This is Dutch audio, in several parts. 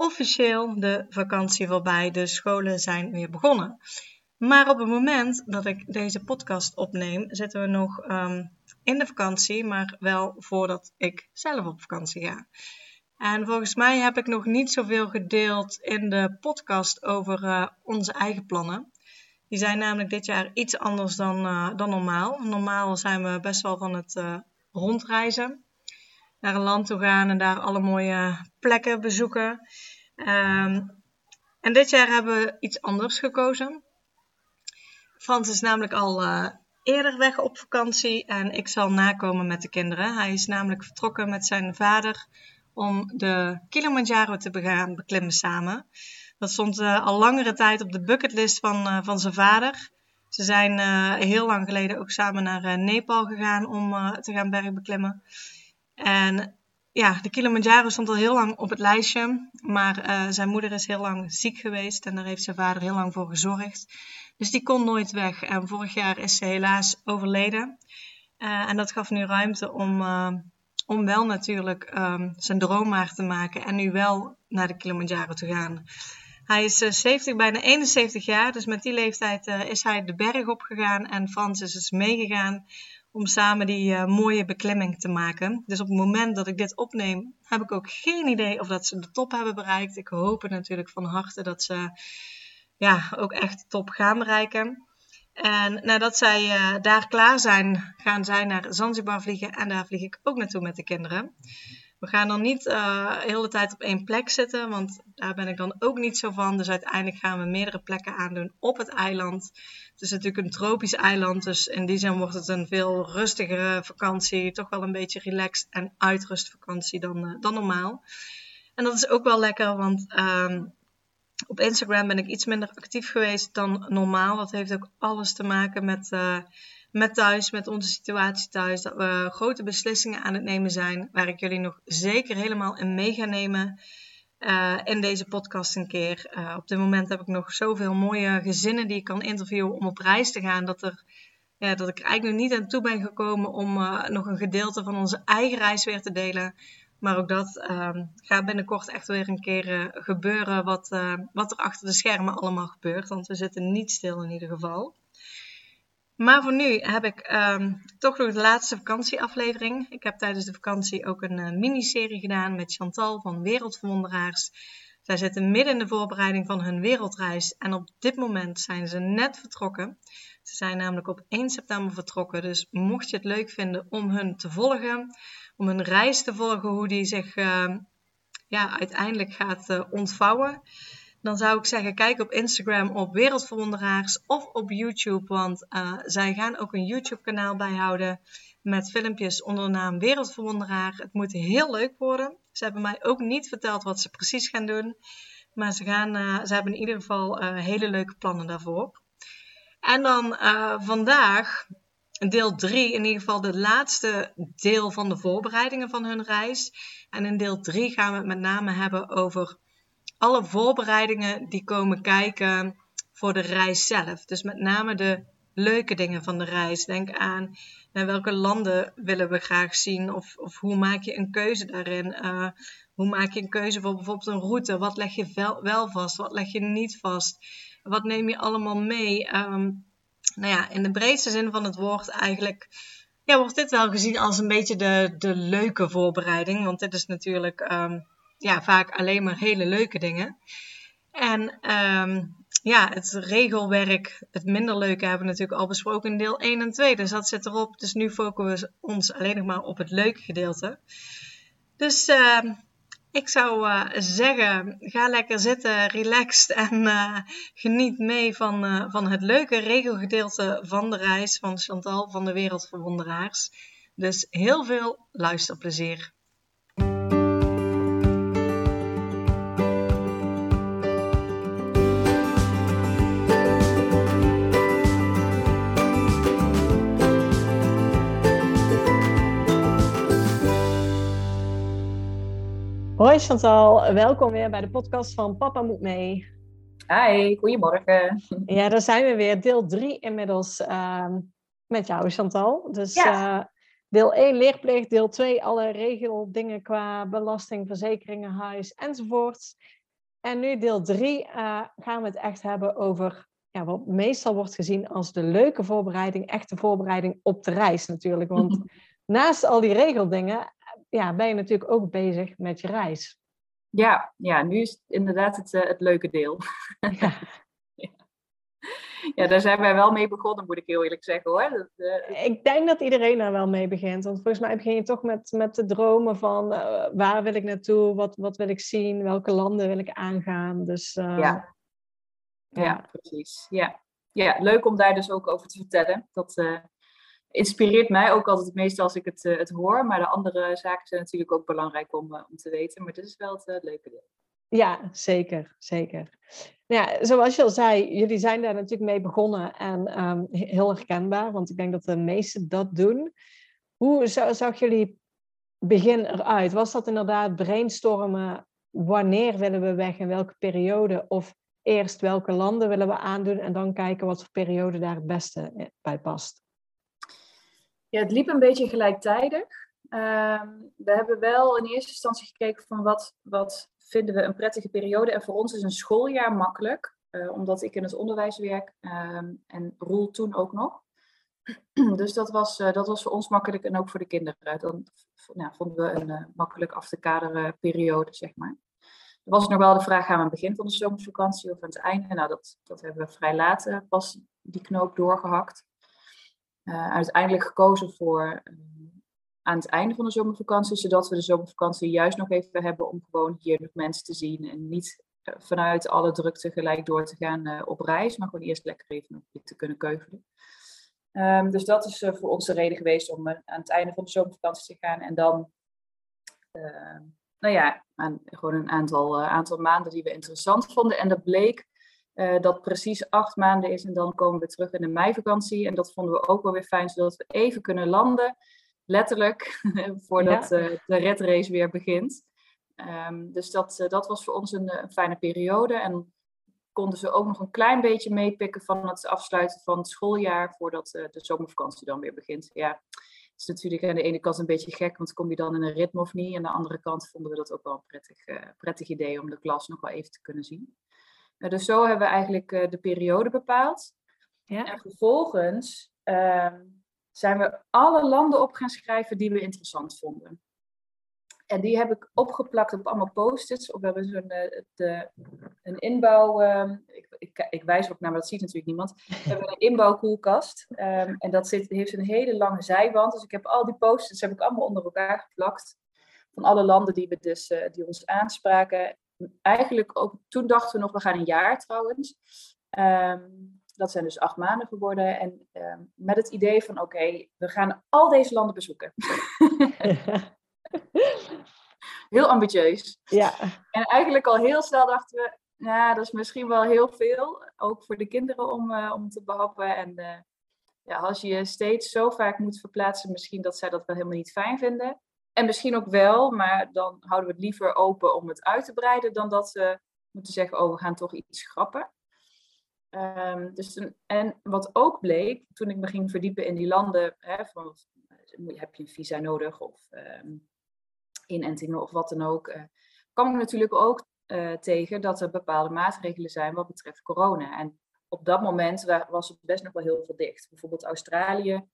officieel de vakantie voorbij. De scholen zijn weer begonnen. Maar op het moment dat ik deze podcast opneem, zitten we nog ehm, in de vakantie, maar wel voordat ik zelf op vakantie ga. En volgens mij heb ik nog niet zoveel gedeeld in de podcast over uh, onze eigen plannen. Die zijn namelijk dit jaar iets anders dan, uh, dan normaal. Normaal zijn we best wel van het uh, rondreizen. Naar een land toe gaan en daar alle mooie plekken bezoeken. Um, en dit jaar hebben we iets anders gekozen. Frans is namelijk al uh, eerder weg op vakantie en ik zal nakomen met de kinderen. Hij is namelijk vertrokken met zijn vader om de Kilimanjaro te beklimmen samen. Dat stond uh, al langere tijd op de bucketlist van, uh, van zijn vader. Ze zijn heel lang geleden ook samen naar Nepal gegaan om te gaan bergbeklimmen. En ja, de Kilimanjaro stond al heel lang op het lijstje. Maar zijn moeder is heel lang ziek geweest en daar heeft zijn vader heel lang voor gezorgd. Dus die kon nooit weg. En vorig jaar is ze helaas overleden. en dat gaf nu ruimte om om wel natuurlijk um, zijn droom waar te maken en nu wel naar de Kilimanjaro te gaan. Hij is uh, eh, 70, bijna 71 jaar, dus met die leeftijd is hij de berg opgegaan en Frans is dus meegegaan om samen die uh, mooie beklimming te maken. Dus op het moment dat ik dit opneem, heb ik ook geen idee of dat ze de top hebben bereikt. Ik hoop het natuurlijk van harte dat ze ja, ook echt de top gaan bereiken. En nadat zij uh, daar klaar zijn, gaan zij naar Zanzibar vliegen. En daar vlieg ik ook naartoe met de kinderen. We gaan dan niet uh, de hele tijd op één plek zitten, want daar ben ik dan ook niet zo van. Dus uiteindelijk gaan we meerdere plekken aandoen op het eiland. Het is natuurlijk een tropisch eiland, dus in die zin wordt het een veel rustigere vakantie. Toch wel een beetje relaxed en uitrustvakantie dan, uh, dan normaal. En dat is ook wel lekker, want uh, op Instagram ben ik iets minder actief geweest dan normaal. Dat heeft ook alles te maken met, uh, met thuis, met onze situatie thuis. Dat we grote beslissingen aan het nemen zijn, waar ik jullie nog zeker helemaal in mee ga nemen. Uh, in deze podcast een keer. Uh, op dit moment heb ik nog zoveel mooie gezinnen die ik kan interviewen om op reis te gaan. Dat, er, ja, dat ik er eigenlijk nog niet aan toe ben gekomen om nog een gedeelte van onze eigen reis weer te delen. Maar ook dat uh, gaat binnenkort echt weer een keer gebeuren wat, wat er achter de schermen allemaal gebeurt. Want we zitten niet stil in ieder geval. Maar voor nu heb ik um, toch nog de laatste vakantieaflevering. Ik heb tijdens de vakantie ook een uh, miniserie gedaan met Chantal van Wereldverwonderaars. Zij zitten midden in de voorbereiding van hun wereldreis. En op dit moment zijn ze net vertrokken. Ze zijn namelijk op 1 september vertrokken. Dus mocht je het leuk vinden om hun te volgen, om een reis te volgen hoe die zich uh, ja, uiteindelijk gaat uh, ontvouwen. Dan zou ik zeggen, kijk op Instagram op Wereldverwonderaars of op YouTube. Want uh, zij gaan ook een YouTube kanaal bijhouden met filmpjes onder de naam Wereldverwonderaar. Het moet heel leuk worden. Ze hebben mij ook niet verteld wat ze precies gaan doen. Maar ze, gaan, ze hebben in ieder geval hele leuke plannen daarvoor. En dan vandaag deel 3, in ieder geval de laatste deel van de voorbereidingen van hun reis. En in deel 3 gaan we het met name hebben over alle voorbereidingen die komen kijken voor de reis zelf. Dus met name de leuke dingen van de reis. Denk aan naar welke landen willen we graag zien of, of hoe maak je een keuze daarin. Uh, hoe maak je een keuze voor bijvoorbeeld een route? Wat leg je wel, vast? Wat leg je niet vast? Wat neem je allemaal mee? Um, nou ja, in de breedste zin van het woord eigenlijk ja, wordt dit wel gezien als een beetje de, de leuke voorbereiding. Want dit is natuurlijk um, ja, vaak alleen maar hele leuke dingen. En um, ja, het regelwerk, het minder leuke hebben we natuurlijk al besproken in deel 1 en 2. Dus dat zit erop. Dus nu focussen we ons alleen nog maar op het leuke gedeelte. Dus uh, ik zou uh, zeggen, ga lekker zitten, relaxed en uh, geniet mee van, uh, van het leuke regelgedeelte van de reis van Chantal van de Wereldverwonderaars. Dus heel veel luisterplezier. Hoi Chantal, welkom weer bij de podcast van Papa Moet Mee. Hi, goedemorgen. Ja, daar zijn we weer. Deel 3 inmiddels uh, met jou Chantal. Dus ja. uh, deel 1 leerplicht, deel 2 alle regeldingen qua belasting, verzekeringen, huis enzovoorts. En nu deel 3 uh, eh, gaan we het echt hebben over ja, wat meestal wordt gezien als de leuke voorbereiding, echte voorbereiding op de reis natuurlijk. Want naast al die regeldingen ja, ben je natuurlijk ook bezig met je reis. Ja, ja nu is het inderdaad het, uh, het leuke deel. Ja. ja. daar zijn wij wel mee begonnen, moet ik heel eerlijk zeggen hoor. Dat, uh... Ik denk dat iedereen daar wel mee begint. Want volgens mij begin je toch met, met de dromen van uh, waar wil ik naartoe, wat, wat wil ik zien, welke landen wil ik aangaan. Dus, ja. ja. Ja. precies. Ja. ja, leuk om daar dus ook over te vertellen. Dat, inspireert mij ook altijd het meeste als ik het, uh, het hoor. Maar de andere zaken zijn natuurlijk ook belangrijk om, uh, om te weten. Maar dit is wel het uh, leuke deel. Ja, zeker, zeker. Nou ja, zoals je al zei, jullie zijn daar natuurlijk mee begonnen en um, heel herkenbaar, want ik denk dat de meesten dat doen. Hoe zag jullie begin eruit? Was dat inderdaad brainstormen? Wanneer willen we weg, in welke periode? Of eerst welke landen willen we aandoen en dan kijken wat voor periode daar het beste bij past? Ja, het liep een beetje gelijktijdig. Uh, we hebben wel in eerste instantie gekeken van wat, wat vinden we een prettige periode. En voor ons is een schooljaar makkelijk, uh, omdat ik in het onderwijs werk uh, en Roel toen ook nog. dus dat was, uh, dat was voor ons makkelijk en ook voor de kinderen. Dan nou, vonden we een uh, makkelijk af te kaderen periode, zeg maar. Er was nog wel de vraag, gaan we aan het begin van de zomervakantie of aan het einde? Nou, dat, dat hebben we vrij laat pas die knoop doorgehakt. Uh, uiteindelijk gekozen voor uh, aan het einde van de zomervakantie, zodat we de zomervakantie juist nog even hebben om gewoon hier nog mensen te zien en niet uh, vanuit alle drukte gelijk door te gaan op reis, maar gewoon eerst lekker even nog te kunnen keuvelen. Um, dus dat is voor ons de reden geweest om aan het einde van de zomervakantie te gaan en dan, nou ja, aan, gewoon een aantal, aantal maanden die we interessant vonden. En dat bleek uh, dat precies acht maanden is en dan komen we terug in de meivakantie. En dat vonden we ook wel weer fijn, zodat we even kunnen landen, letterlijk, voordat uh, de redrace weer begint. Um, dus dat, uh, dat was voor ons een, een, fijne periode. En konden ze ook nog een klein beetje meepikken van het afsluiten van het schooljaar, voordat de zomervakantie dan weer begint. Ja, het is natuurlijk aan de ene kant een beetje gek, want kom je dan in een ritme of niet? Aan de andere kant vonden we dat ook wel een prettig, prettig idee om de klas nog wel even te kunnen zien. Dus zo hebben we eigenlijk uh, de periode bepaald. Ja. En vervolgens uh, zijn we alle landen op gaan schrijven die we interessant vonden. En die heb ik opgeplakt op allemaal post-its. We hebben zo'n de, een inbouw. Uh, ik, ik, ik, wijs ook naar, maar dat ziet natuurlijk niemand. We hebben een inbouwkoelkast. Um, en dat zit, heeft een hele lange zijwand. Dus ik heb al die post-its heb ik allemaal onder elkaar geplakt. Van alle landen die, we dus, uh, die ons aanspraken eigenlijk ook, toen dachten we nog, we gaan een jaar trouwens. Um, dat zijn dus acht maanden geworden. En um, met het idee van, oké, we gaan al deze landen bezoeken. heel ambitieus. Ja. En eigenlijk al heel snel dachten we, nou, dat is misschien wel heel veel. Ook voor de kinderen om, uh, om te behappen. En uh, ja, als je je steeds zo vaak moet verplaatsen, misschien dat zij dat wel helemaal niet fijn vinden. En misschien ook wel, maar dan houden we het liever open om het uit te breiden dan dat we moeten zeggen, oh, we gaan toch iets schrappen. Um, dus en wat ook bleek, toen ik me ging verdiepen in die landen, hè, van, heb je een visa nodig of um, inentingen of wat dan ook, uh, kwam ik natuurlijk ook uh, tegen dat er bepaalde maatregelen zijn wat betreft corona. En op dat moment was het best nog wel heel veel dicht. Bijvoorbeeld Australië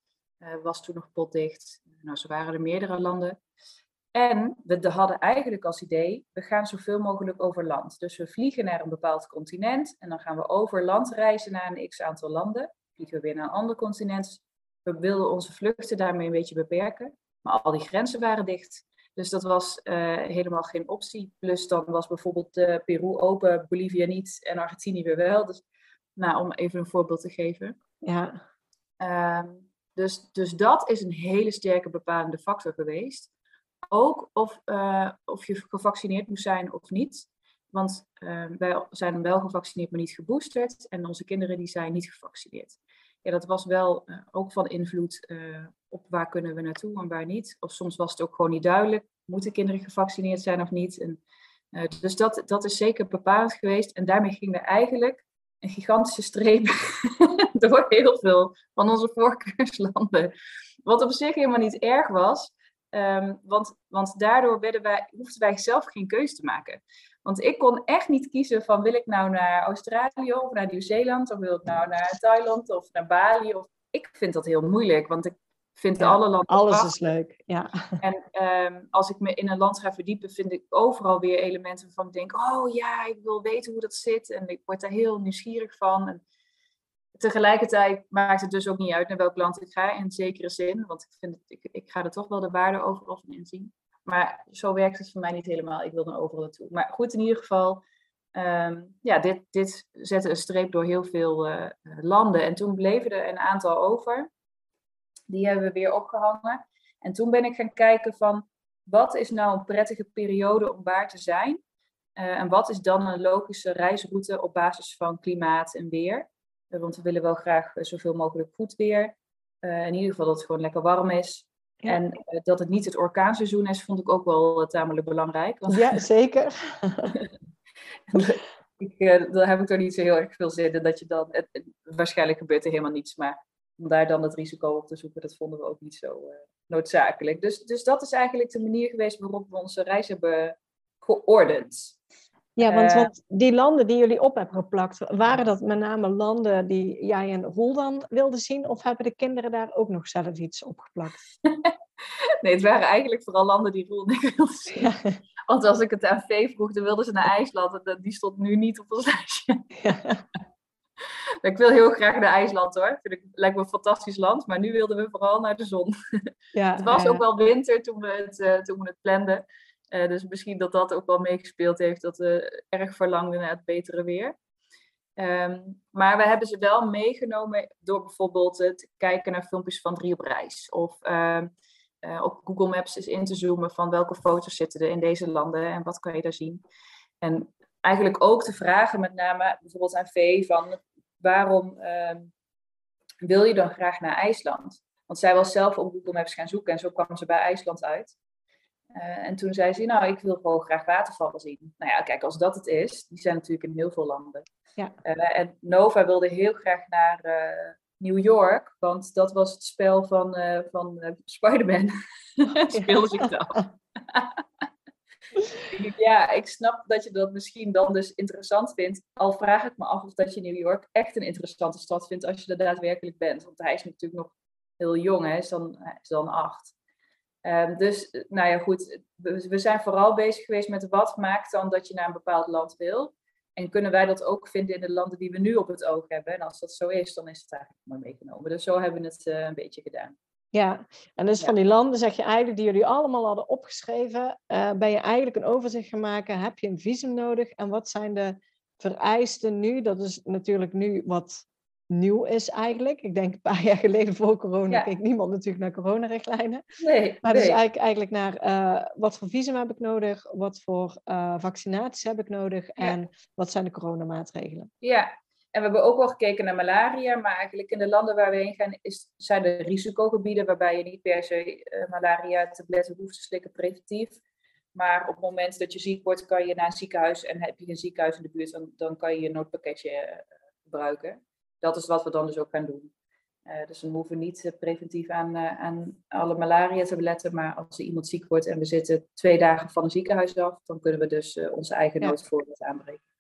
was toen nog potdicht. Nou, zo waren er meerdere landen. En we hadden eigenlijk als idee, we gaan zoveel mogelijk over land. Dus we vliegen naar een bepaald continent en dan gaan we over land reizen naar een x aantal landen. Vliegen we weer naar een ander continent. We wilden onze vluchten daarmee een beetje beperken. Maar al die grenzen waren dicht. Dus dat was uh, helemaal geen optie. Plus dan was bijvoorbeeld uh, Peru open, Bolivia niet en Argentinië weer wel. Dus nou, om even een voorbeeld te geven. Ja. Um, dus, dus dat is een hele sterke bepalende factor geweest. Ook of, uh, of je gevaccineerd moest zijn of niet. Want uh, wij zijn wel gevaccineerd, maar niet geboosterd. En onze kinderen die zijn niet gevaccineerd. Ja, dat was wel uh, ook van invloed op waar kunnen we naartoe en waar niet. Of soms was het ook gewoon niet duidelijk, moeten kinderen gevaccineerd zijn of niet. En, dus dat, dat is zeker bepalend geweest. En daarmee ging er eigenlijk gigantische streep door heel veel van onze voorkeurslanden. Wat op zich helemaal niet erg was, Ehm, want, want daardoor wij, hoefden wij zelf geen keuze te maken. Want ik kon echt niet kiezen van wil ik nou naar Australië of naar Nieuw-Zeeland of wil ik nou naar Thailand of naar Bali. Of, ik vind dat heel moeilijk, want ik vind alle landen Alles is leuk, ja. En ehm, als ik me in een land ga verdiepen, vind ik overal weer elementen waarvan ik denk, oh ja, ik wil weten hoe dat zit. En ik word daar heel nieuwsgierig van. En tegelijkertijd maakt het dus ook niet uit naar welk land ik ga, in zekere zin. Want ik, vind het, ik, ik ga er toch wel de waarde overal van inzien. Maar zo werkt het voor mij niet helemaal. Ik wil dan overal naartoe. Maar goed, in ieder geval, um, ja, dit, dit zette een streep door heel veel uh, landen. En toen bleven er een aantal over. Die hebben we weer opgehangen. En toen ben ik gaan kijken van, wat is nou een prettige periode om waar te zijn? Uh, en wat is dan een logische reisroute op basis van klimaat en weer? Eh, want we willen wel graag eh, zoveel mogelijk goed weer. Uh, in ieder geval dat het gewoon lekker warm is. En dat het niet het orkaanseizoen is, vond ik ook wel tamelijk belangrijk. Want... Ja, zeker. ik, daar heb ik er niet zo heel erg veel zin in. Dat je dan, het, waarschijnlijk gebeurt er helemaal niets, maar om daar dan het risico op te zoeken, dat vonden we ook niet zo noodzakelijk. Dus, dus dat is eigenlijk de manier geweest waarop we onze reis hebben geordend. Ja, want eh, wat, die landen die jullie op hebben geplakt, waren dat met name landen die jij en Roel dan wilden zien? Of hebben de kinderen daar ook nog zelf iets opgeplakt? nee, het waren eigenlijk vooral landen die Roel ik wilden zien. Want als ik het aan Vee vroeg, dan wilden ze naar IJsland. En die stond nu niet op ons lijstje. ik wil heel graag naar IJsland hoor. Vind ik, lijkt me een fantastisch land. Maar nu wilden we vooral naar de zon. Ja, het was ook wel winter toen we het, uh, toen we het planden. Uh, dus misschien dat dat ook wel meegespeeld heeft, dat we erg verlangden naar het betere weer. Um, maar we hebben ze wel meegenomen door bijvoorbeeld te kijken naar filmpjes van drie op reis. Of uh, uh, op Google Maps eens in te zoomen van welke foto's zitten er in deze landen en wat kan je daar zien. En eigenlijk ook te vragen, met name bijvoorbeeld aan V, van waarom ehm, wil je dan graag naar IJsland? Want zij was zelf op Google Maps gaan zoeken en zo kwam ze bij IJsland uit. Uh, en toen zei ze, nou, ik wil gewoon graag watervallen zien. Nou ja, kijk, als dat het is, die zijn natuurlijk in heel veel landen. Ja. Uh, en Nova wilde heel graag naar uh, New York, want dat was het spel van, van Spider-Man. Oh, Speelde zich dan. ja, ik snap dat je dat misschien dan dus interessant vindt. Al vraag ik me af of dat je New York echt een interessante stad vindt als je er daadwerkelijk bent. Want hij is natuurlijk nog heel jong, hij is dan, acht. Um, dus, nou ja, goed, we, zijn vooral bezig geweest met wat maakt dan dat je naar een bepaald land wil. En kunnen wij dat ook vinden in de landen die we nu op het oog hebben? En als dat zo is, dan is het eigenlijk maar meegenomen. Dus zo hebben we het uh, een beetje gedaan. Ja, en dus van die landen zeg je eigenlijk, die jullie allemaal hadden opgeschreven, uh, ben je eigenlijk een overzicht gaan maken. Heb je een visum nodig? En wat zijn de vereisten nu? Dat is natuurlijk nu wat nieuw is eigenlijk. Ik denk een paar jaar geleden voor corona keek niemand natuurlijk naar coronarichtlijnen. Nee, maar dus eigenlijk, eigenlijk naar uh, wat voor visum heb ik nodig, wat voor uh, vaccinaties heb ik nodig en wat zijn de coronamaatregelen. Ja, en we hebben ook wel gekeken naar malaria, maar eigenlijk in de landen waar we heen gaan is, zijn er risicogebieden waarbij je niet per se uh, malaria-tabletten hoeft te slikken preventief. Maar op het moment dat je ziek wordt, kan je naar een ziekenhuis en heb je een ziekenhuis in de buurt, dan, dan kan je je noodpakketje gebruiken dat is wat we dan dus ook gaan doen. Uh, dus we hoeven niet preventief aan, uh, aan alle malaria-tabletten, maar als er iemand ziek wordt en we zitten twee dagen van een ziekenhuis af, dan kunnen we dus onze eigen ja. noodvoorraad aanbreken.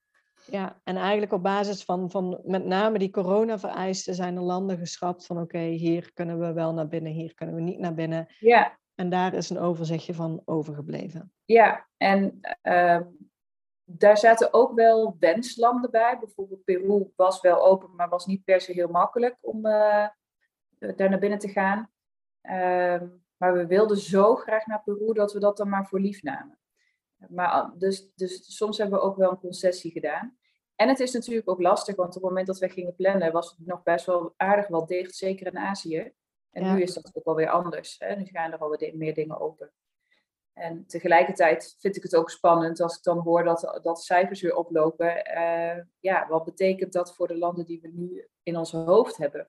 Ja, en eigenlijk op basis van, van met name die corona-vereisten zijn er landen geschrapt van oké, hier kunnen we wel naar binnen, hier kunnen we niet naar binnen. Ja. En daar is een overzichtje van overgebleven. Ja, en ehm, daar zaten ook wel wenslanden bij. Bijvoorbeeld Peru was wel open, maar was niet per se heel makkelijk om uh, daar naar binnen te gaan. Uh, maar we wilden zo graag naar Peru dat we dat dan maar voor lief namen. Maar, dus, dus soms hebben we ook wel een concessie gedaan. En het is natuurlijk ook lastig, want op het moment dat we gingen plannen, was het nog best wel aardig wel dicht, zeker in Azië. En nu is dat ook alweer anders. Hè? Nu gaan er alweer meer dingen open. En tegelijkertijd vind ik het ook spannend als ik dan hoor dat, dat cijfers weer oplopen. Uh, ja, wat betekent dat voor de landen die we nu in ons hoofd hebben?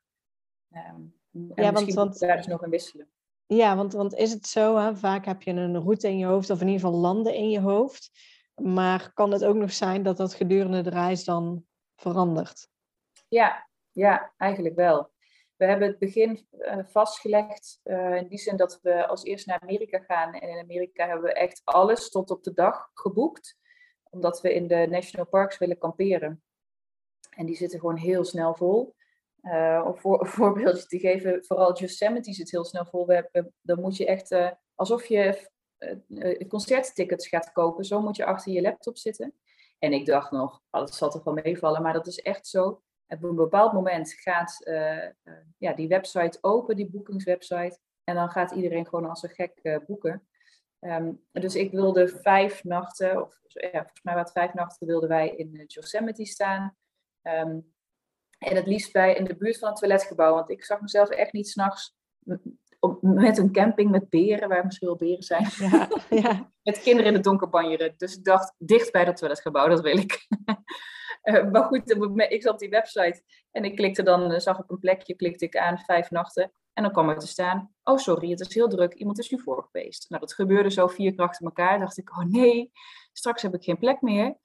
Um, En ja, misschien want, daar dus nog in wisselen. Ja, want, want is het zo, hè? vaak heb je een route in je hoofd of in ieder geval landen in je hoofd. Maar kan het ook nog zijn dat dat gedurende de reis dan verandert? Ja, ja eigenlijk wel. We hebben het begin uh, vastgelegd uh, in die zin dat we als eerst naar Amerika gaan. En in Amerika hebben we echt alles tot op de dag geboekt. Omdat we in de national parks willen kamperen. En die zitten gewoon heel snel vol. Uh, om voor, een voorbeeldje te geven, vooral Yosemite zit heel snel vol. We hebben, dan moet je echt, uh, alsof je uh, concerttickets gaat kopen, zo moet je achter je laptop zitten. En ik dacht nog, oh, dat zal toch wel meevallen, maar dat is echt zo. Op een bepaald moment gaat ja, die website open, die boekingswebsite. En dan gaat iedereen gewoon als een gek boeken. Um, dus ik wilde vijf nachten, of ja, volgens mij wat vijf nachten wilden wij in Yosemite staan. Um, en het liefst bij in de buurt van het toiletgebouw. Want ik zag mezelf echt niet s'nachts met een camping met beren, waar misschien wel beren zijn. Ja, ja. met kinderen in het donker banjeren. Dus ik dacht, dicht bij dat toiletgebouw, dat wil ik. uh, maar goed, ik zat op die website en ik klikte dan, uh, zag ik een plekje, klikte ik aan, vijf nachten. En dan kwam er te staan, oh sorry, het is heel druk, iemand is nu voorgeweest. Nou, dat gebeurde zo vier keer achter elkaar. dacht ik, oh nee, straks heb ik geen plek meer.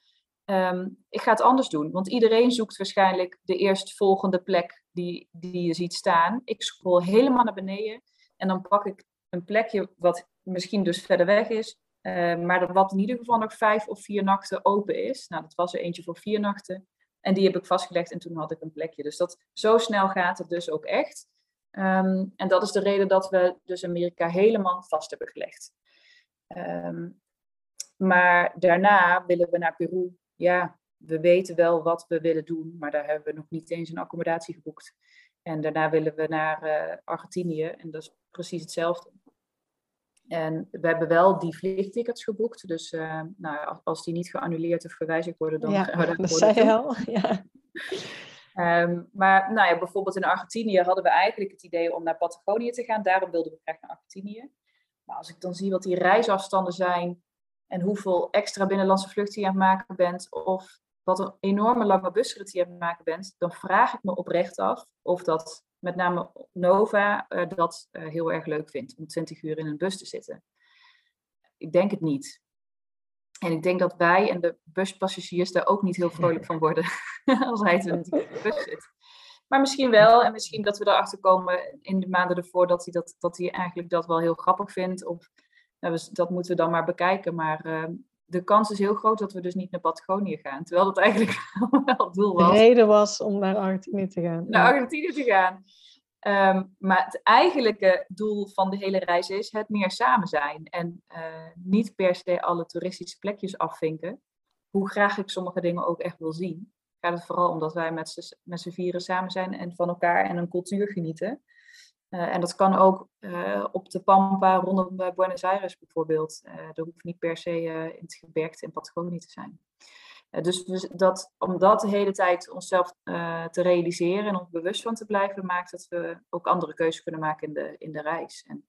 Ehm, ik ga het anders doen. Want iedereen zoekt waarschijnlijk de eerstvolgende plek die, die je ziet staan. Ik scroll helemaal naar beneden en dan pak ik een plekje wat misschien dus verder weg is. Uh, maar wat in ieder geval nog vijf of vier nachten open is. Nou, dat was er eentje voor vier nachten. En die heb ik vastgelegd en toen had ik een plekje. Dus dat, zo snel gaat het dus ook echt. Ehm, en dat is de reden dat we dus Amerika helemaal vast hebben gelegd. Ehm, maar daarna willen we naar Peru ja, we weten wel wat we willen doen, maar daar hebben we nog niet eens een accommodatie geboekt. En daarna willen we naar uh, Argentinië en dat is precies hetzelfde. En we hebben wel die vliegtickets geboekt, dus uh, nou, als die niet geannuleerd of verwijzigd worden, dan ja, gaan we dat zei je al. Ja. Um, maar nou ja, bijvoorbeeld in Argentinië hadden we eigenlijk het idee om naar Patagonië te gaan. Daarom wilden we graag naar Argentinië. Maar als ik dan zie wat die reisafstanden zijn en hoeveel extra binnenlandse vluchten je aan het maken bent, of wat een enorme lange busrit je aan het maken bent, dan vraag ik me oprecht af of dat met name Nova uh, dat uh, heel erg leuk vindt, om 20 uur in een bus te zitten. Ik denk het niet. En ik denk dat wij en de buspassagiers daar ook niet heel vrolijk van worden als hij in de bus zit. Maar misschien wel, en misschien dat we erachter komen in de maanden ervoor dat hij, dat, dat hij eigenlijk dat wel heel grappig vindt. Of nou, dus dat moeten we dan maar bekijken. Maar ehm, de kans is heel groot dat we dus niet naar Patagonië gaan. Terwijl dat eigenlijk wel het doel was. De reden was om naar Argentinië te gaan. Naar Argentinië te gaan. Ehm, maar het eigenlijke doel van de hele reis is het meer samen zijn. En uh, niet per se alle toeristische plekjes afvinken. Hoe graag ik sommige dingen ook echt wil zien. Gaat het vooral omdat wij met z'n vieren samen zijn en van elkaar en een cultuur genieten. Uh, en dat kan ook uh, op de Pampa rondom uh, Buenos Aires bijvoorbeeld. er hoeft niet per se in het gebergte in Patagonië te zijn. dus dat, om dat de hele tijd onszelf te realiseren en ons bewust van te blijven, maakt dat we ook andere keuzes kunnen maken in de, in de reis. En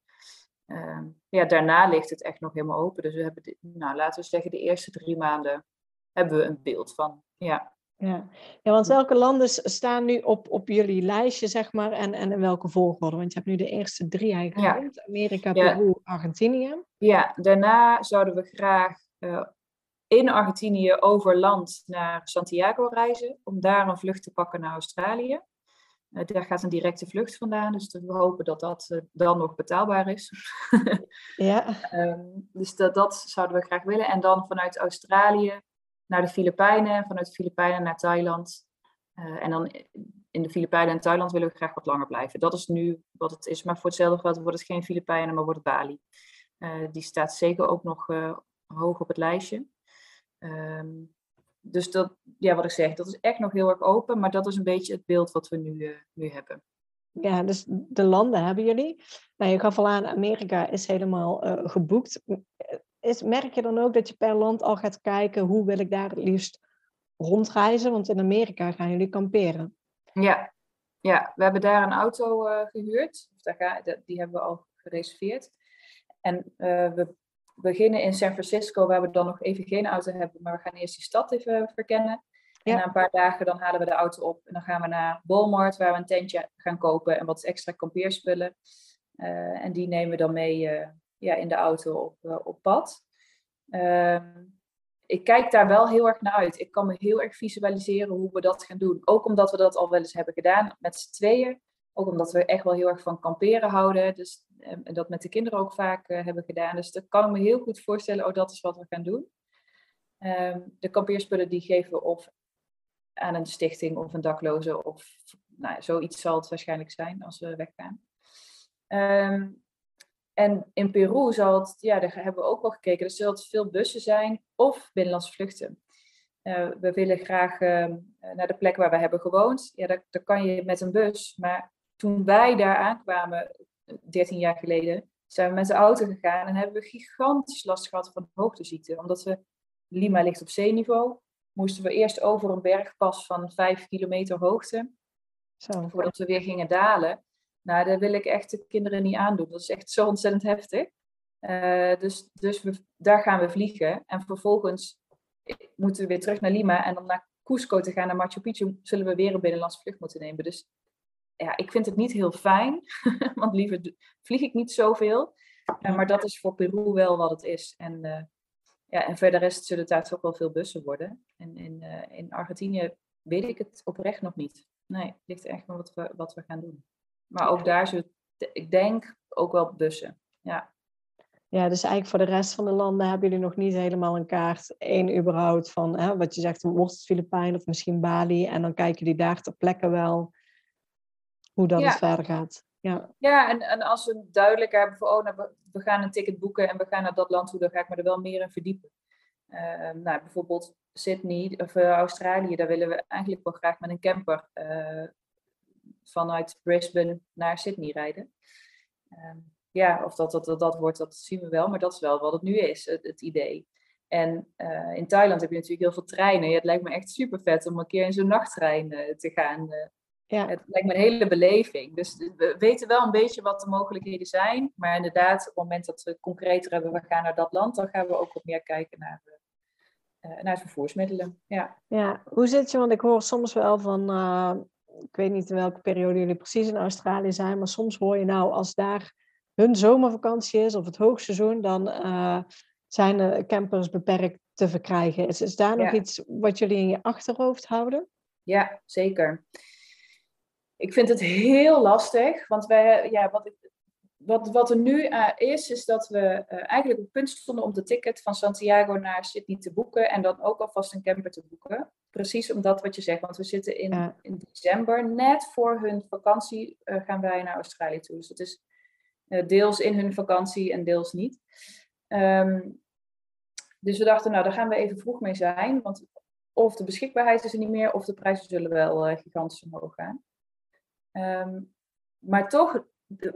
ehm, ja, daarna ligt het echt nog helemaal open. Dus we hebben, nou, laten we zeggen, de eerste drie maanden hebben we een beeld van. Ja, ja. ja, want welke landen staan nu op, op jullie lijstje, zeg maar, en, en in welke volgorde? Want je hebt nu de eerste drie eigenlijk genoemd. Amerika, Peru, Argentinië. Ja, daarna zouden we graag uh, in Argentinië over land naar Santiago reizen, om daar een vlucht te pakken naar Australië. Uh, daar gaat een directe vlucht vandaan, dus we hopen dat dat uh, dan nog betaalbaar is. ja. Um, dus dat, dat zouden we graag willen. En dan vanuit Australië naar de Filipijnen, vanuit de Filipijnen naar Thailand. Uh, en dan in de Filipijnen en Thailand willen we graag wat langer blijven. Dat is nu wat het is. Maar voor hetzelfde geld wordt het geen Filipijnen, maar wordt het Bali. Uh, die staat zeker ook nog uh, hoog op het lijstje. Um, dus dat, ja, wat ik zeg, dat is echt nog heel erg open. Maar dat is een beetje het beeld wat we nu, nu hebben. Ja, dus de landen hebben jullie. Nou, je gaf al aan, Amerika is helemaal geboekt is, merk je dan ook dat je per land al gaat kijken hoe wil ik daar het liefst rondreizen? Want in Amerika gaan jullie kamperen. Ja, ja we hebben daar een auto uh, gehuurd. die hebben we al gereserveerd. En uh, we beginnen in San Francisco, waar we dan nog even geen auto hebben, maar we gaan eerst die stad even verkennen. En na een paar dagen dan halen we de auto op en dan gaan we naar Walmart waar we een tentje gaan kopen en wat extra kampeerspullen. Uh, en die nemen we dan mee ja, in de auto op, uh, op pad. Ehm, ik kijk daar wel heel erg naar uit. Ik kan me heel erg visualiseren hoe we dat gaan doen. Ook omdat we dat al wel eens hebben gedaan met z'n tweeën. Ook omdat we echt wel heel erg van kamperen houden. Dus, en dat met de kinderen ook vaak hebben gedaan. Dus dat kan ik me heel goed voorstellen. Oh, dat is wat we gaan doen. Um, de kampeerspullen die geven we of aan een stichting of een dakloze of nou, zoiets zal het waarschijnlijk zijn als we weggaan. En in Peru zal het, ja, daar hebben we ook wel gekeken, er zullen veel bussen zijn of binnenlandse vluchten. Uh, we willen graag uh, naar de plek waar we hebben gewoond. Ja, daar, daar, kan je met een bus. Maar toen wij daar aankwamen, 13 jaar geleden, zijn we met de auto gegaan en hebben we gigantisch last gehad van hoogteziekte. Omdat we, Lima ligt op zeeniveau, moesten we eerst over een bergpas van 5 kilometer hoogte. Zo. Voordat we weer gingen dalen. Nou, dat wil ik echt de kinderen niet aandoen. Dat is echt zo ontzettend heftig. Uh, dus dus we, daar gaan we vliegen. En vervolgens moeten we weer terug naar Lima. En om naar Cusco te gaan, naar Machu Picchu, zullen we weer een binnenlandse vlucht moeten nemen. Dus ja, ik vind het niet heel fijn. want liever vlieg ik niet zoveel. Uh, maar dat is voor Peru wel wat het is. En, uh, ja, en verder rest zullen het daar toch wel veel bussen worden. En in, in Argentinië weet ik het oprecht nog niet. Nee, het ligt echt aan wat we, wat we gaan doen. Maar ook daar zullen, ik denk, ook wel bussen. Ja. Ja, dus eigenlijk voor de rest van de landen hebben jullie nog niet helemaal een kaart. één überhaupt van, hè, wat je zegt, wordt het Filipijnen of misschien Bali. En dan kijken die daar ter plekke wel hoe dat het verder gaat. Ja, ja en, en als we duidelijk hebben van, oh, nou, we, we, gaan een ticket boeken en we gaan naar dat land toe, dan ga ik me er wel meer in verdiepen. Uh, nou, bijvoorbeeld Sydney of uh, Australië, daar willen we eigenlijk wel graag met een camper uh, vanuit Brisbane naar Sydney rijden. Ehm, ja, of dat dat, dat dat wordt, dat zien we wel, maar dat is wel wat het nu is, het, het idee. En uh, in Thailand heb je natuurlijk heel veel treinen. Ja, het lijkt me echt super vet om een keer in zo'n nachttrein uh, te gaan. Uh, ja. Het lijkt me een hele beleving. Dus we weten wel een beetje wat de mogelijkheden zijn. Maar inderdaad, op het moment dat we concreter hebben, we gaan naar dat land, dan gaan we ook wat meer kijken naar, naar vervoersmiddelen. Ja. ja, hoe zit je? Want ik hoor soms wel van ik weet niet in welke periode jullie precies in Australië zijn, maar soms hoor je nou als daar hun zomervakantie is of het hoogseizoen, dan uh, zijn de campers beperkt te verkrijgen. Is, is daar nog iets wat jullie in je achterhoofd houden? Ja, zeker. Ik vind het heel lastig, want wij, ja, wat ik wat, wat er nu uh, is, is dat we uh, eigenlijk op punt stonden om de ticket van Santiago naar Sydney te boeken en dan ook alvast een camper te boeken. Precies omdat wat je zegt, want we zitten in, in december, net voor hun vakantie uh, gaan wij naar Australië toe. Dus dat is deels in hun vakantie en deels niet. Um, dus we dachten, nou daar gaan we even vroeg mee zijn, want of de beschikbaarheid is er niet meer, of de prijzen zullen wel gigantisch omhoog gaan. Um, maar toch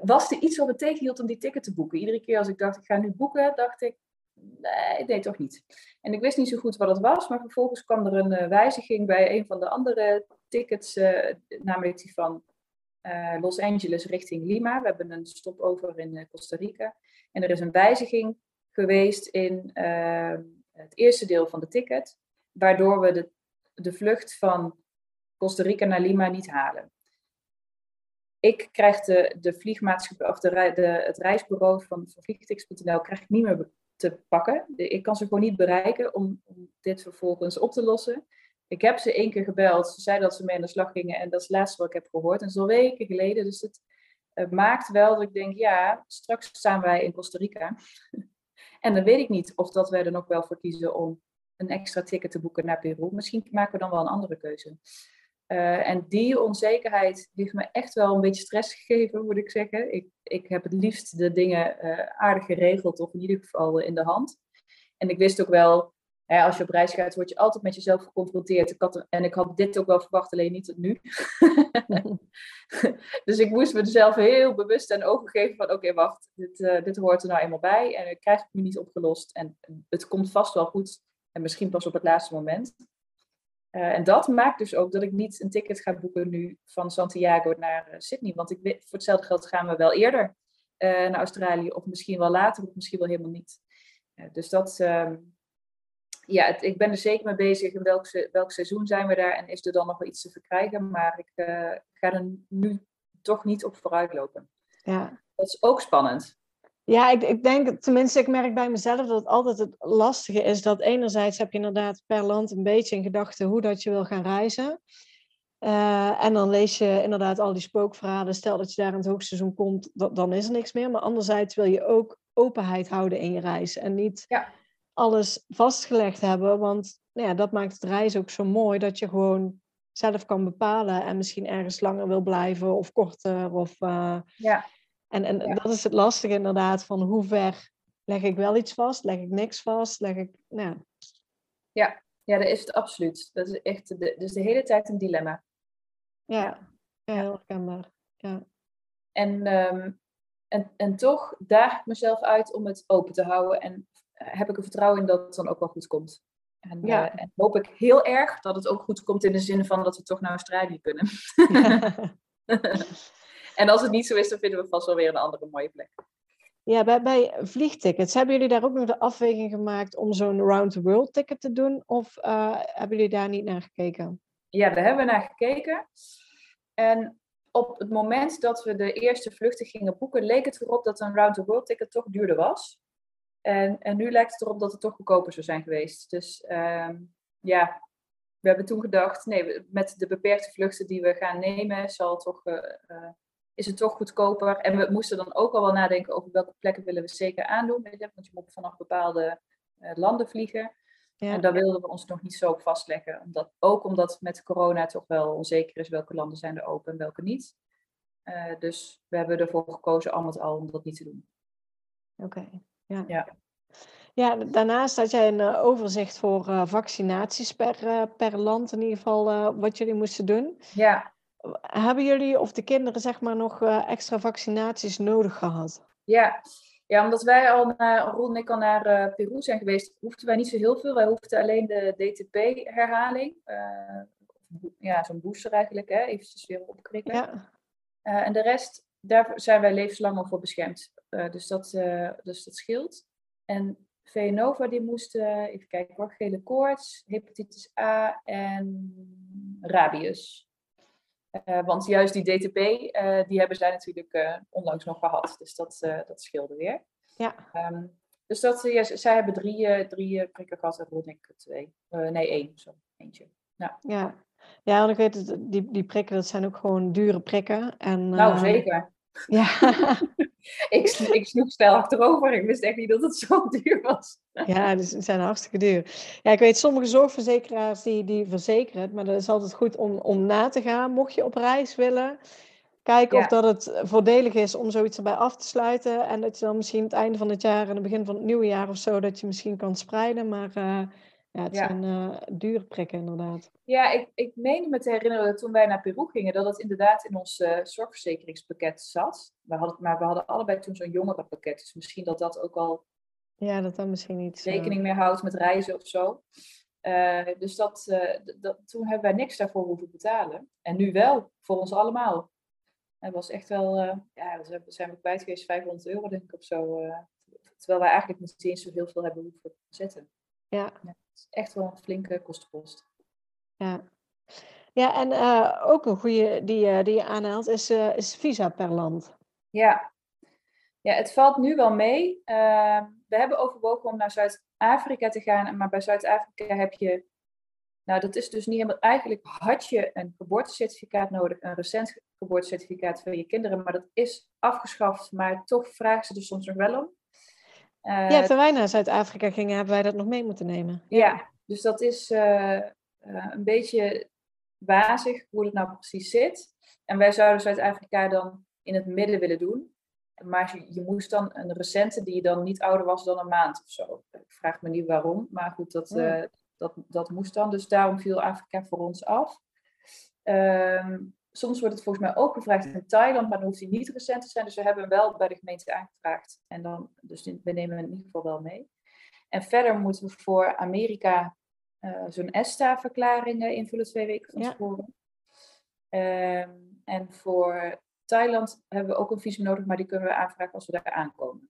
was er iets wat me tegenhield om die ticket te boeken. Iedere keer als ik dacht, ik ga nu boeken, dacht ik, nee, nee, toch niet. En ik wist niet zo goed wat het was, maar vervolgens kwam er een uh, wijziging bij een van de andere tickets, uh, namelijk die van uh, Los Angeles richting Lima. We hebben een stopover in Costa Rica. En er is een wijziging geweest in het eerste deel van de ticket, waardoor we de, de vlucht van Costa Rica naar Lima niet halen ik krijg de, de vliegmaatschappij of de, de, het reisbureau van, van vliegtickets.nl krijg ik niet meer te pakken. Ik kan ze gewoon niet bereiken om, om, dit vervolgens op te lossen. Ik heb ze één keer gebeld. Ze zeiden dat ze mee aan de slag gingen en dat is het laatste wat ik heb gehoord. En dat is al weken geleden. Dus het, maakt wel dat ik denk, ja, straks staan wij in Costa Rica. en dan weet ik niet of dat wij er nog wel voor kiezen om een extra ticket te boeken naar Peru. Misschien maken we dan wel een andere keuze. Uh, en die onzekerheid heeft me echt wel een beetje stress gegeven, moet ik zeggen. Ik, ik heb het liefst de dingen uh, aardig geregeld, of in ieder geval in de hand. En ik wist ook wel, hè, als je op reis gaat, word je altijd met jezelf geconfronteerd. Ik had, en ik had dit ook wel verwacht, alleen niet tot nu. dus ik moest mezelf heel bewust en overgeven van, oké, wacht, dit, uh, dit hoort er nou eenmaal bij. En ik krijg het nu niet opgelost. En het komt vast wel goed. En misschien pas op het laatste moment. Uh, en dat maakt dus ook dat ik niet een ticket ga boeken nu van Santiago naar uh, Sydney. Want ik weet, voor hetzelfde geld gaan we wel eerder uh, naar Australië, of misschien wel later, of misschien wel helemaal niet. dus dat, ehm, ja, het, ik ben er zeker mee bezig in welk, welk seizoen zijn we daar en is er dan nog wel iets te verkrijgen. Maar ik uh, ga er nu toch niet op vooruit lopen. Ja. Dat is ook spannend. Ja, ik, ik denk, tenminste, ik merk bij mezelf dat het altijd het lastige is. Dat enerzijds heb je inderdaad per land een beetje in gedachten hoe dat je wil gaan reizen. Uh, en dan lees je inderdaad al die spookverhalen. Stel dat je daar in het hoogseizoen komt, dan is er niks meer. Maar anderzijds wil je ook openheid houden in je reis. En niet ja. alles vastgelegd hebben. Want nou ja, dat maakt het reizen ook zo mooi. Dat je gewoon zelf kan bepalen. En misschien ergens langer wil blijven of korter. Of, uh, ja. En, en dat is het lastige inderdaad. Van hoe ver leg ik wel iets vast? Leg ik niks vast? Leg ik... Nou. Ja. ja, dat is het absoluut. Dat is echt de, dus de hele tijd een dilemma. Ja, ja heel herkenbaar. Ja. En, um, en, en toch daag ik mezelf uit om het open te houden. En heb ik er vertrouwen in dat het dan ook wel goed komt. En, ja. uh, en hoop ik heel erg dat het ook goed komt in de zin van dat we toch naar Australië kunnen. en als het niet zo is, dan vinden we vast wel weer een andere mooie plek. Ja, bij, bij vliegtickets, hebben jullie daar ook nog de afweging gemaakt om zo'n round-the-world ticket te doen? Of uh, hebben jullie daar niet naar gekeken? Ja, daar hebben we naar gekeken. En op het moment dat we de eerste vluchten gingen boeken, leek het erop dat een round-the-world ticket toch duurder was. En, en nu lijkt het erop dat het toch goedkoper zou zijn geweest. Dus uh, ja, we hebben toen gedacht, nee, met de beperkte vluchten die we gaan nemen, zal toch, uh, uh, is het toch goedkoper. En we moesten dan ook al wel nadenken over welke plekken willen we zeker aandoen. Want je moet vanaf bepaalde uh, landen vliegen. Ja. En daar wilden we ons nog niet zo op vastleggen. Omdat, ook omdat met corona toch wel onzeker is welke landen zijn er open en welke niet. Uh, dus we hebben ervoor gekozen al met al om dat niet te doen. Oké, okay. ja. ja. Ja, daarnaast had jij een uh, overzicht voor vaccinaties per, per land, in ieder geval wat jullie moesten doen. Ja. Hebben jullie of de kinderen zeg maar nog extra vaccinaties nodig gehad? Ja. ja, omdat wij al naar, Ron en ik al naar Peru zijn geweest, hoefden wij niet zo heel veel. Wij hoefden alleen de DTP-herhaling, ja, zo'n booster eigenlijk, hè, eventjes weer opkrikken. Ja. en de rest, daar zijn wij levenslang al voor beschermd. dus, dat, dus dat scheelt. En VNOVA die moest, uh, even kijken hoor, gele koorts, hepatitis A en rabius. Uh, want juist die DTP, uh, die hebben zij natuurlijk onlangs nog gehad. Dus dat, dat scheelde weer. Ja. Um, dus dat, ja, zij hebben drie, drie prikken gehad en ik twee. nee, één, zo, eentje. Ja. Ja. ja, want ik weet, het, die, die prikken, dat zijn ook gewoon dure prikken. En, nou, zeker. Ja. ik, ik sloeg snel achterover. Ik wist echt niet dat het zo duur was. ja, dus ze zijn hartstikke duur. Ja, ik weet sommige zorgverzekeraars die, die verzekeren maar dat is altijd goed om, om na te gaan. Mocht je op reis willen, kijken Ja. of dat het voordelig is om zoiets erbij af te sluiten. En dat je dan misschien het einde van het jaar en het begin van het nieuwe jaar of zo, dat je misschien kan spreiden. Maar eh, ja, het Ja. zijn eh, dure prikken inderdaad. Ja, ik, ik meen me te herinneren dat toen wij naar Peru gingen, dat het inderdaad in ons eh, zorgverzekeringspakket zat. We hadden, maar we hadden allebei toen zo'n jongerenpakket. Dus misschien dat dat ook al Ja, dat dan misschien niet. zo- rekening mee houdt met reizen of zo. Eh, dus dat, eh, dat, toen hebben wij niks daarvoor hoeven betalen. En nu wel, voor ons allemaal. Het was echt wel, eh, ja, we zijn- we kwijt geweest 500 euro denk ik of zo. eh, terwijl wij eigenlijk niet eens zo heel veel hebben hoeven zetten. Ja, is echt wel een flinke kostenpost. ja. Ja, en eh, ook een goede die, eh, die je aanhaalt is, eh, is visa per land. Ja. ja, het valt nu wel mee. We hebben overwogen om naar Zuid-Afrika te gaan, maar bij Zuid-Afrika heb je, nou dat is dus niet helemaal, eigenlijk had je een geboortecertificaat nodig, een recent geboortecertificaat voor je kinderen, maar dat is afgeschaft, maar toch vragen ze er soms nog wel om. Uh, Ja, toen wij naar Zuid-Afrika gingen, hebben wij dat nog mee moeten nemen. ja, dus dat is uh, uh, een beetje wazig hoe het nou precies zit. En wij zouden Zuid-Afrika dan in het midden willen doen. Maar je, je, moest dan een recente die dan niet ouder was dan een maand of zo. Ik vraag me niet waarom, maar goed, dat, uh, dat, dat moest dan. Dus daarom viel Afrika voor ons af. Um, soms wordt het volgens mij ook gevraagd in Thailand, maar dan hoeft hij niet recent te zijn. Dus we hebben hem wel bij de gemeente aangevraagd. En dan, dus we nemen hem in ieder geval wel mee. En verder moeten we voor Amerika uh, zo'n ESTA-verklaring invullen twee weken van tevoren. Ja. Um, en voor Thailand hebben we ook een visum nodig, maar die kunnen we aanvragen als we daar aankomen.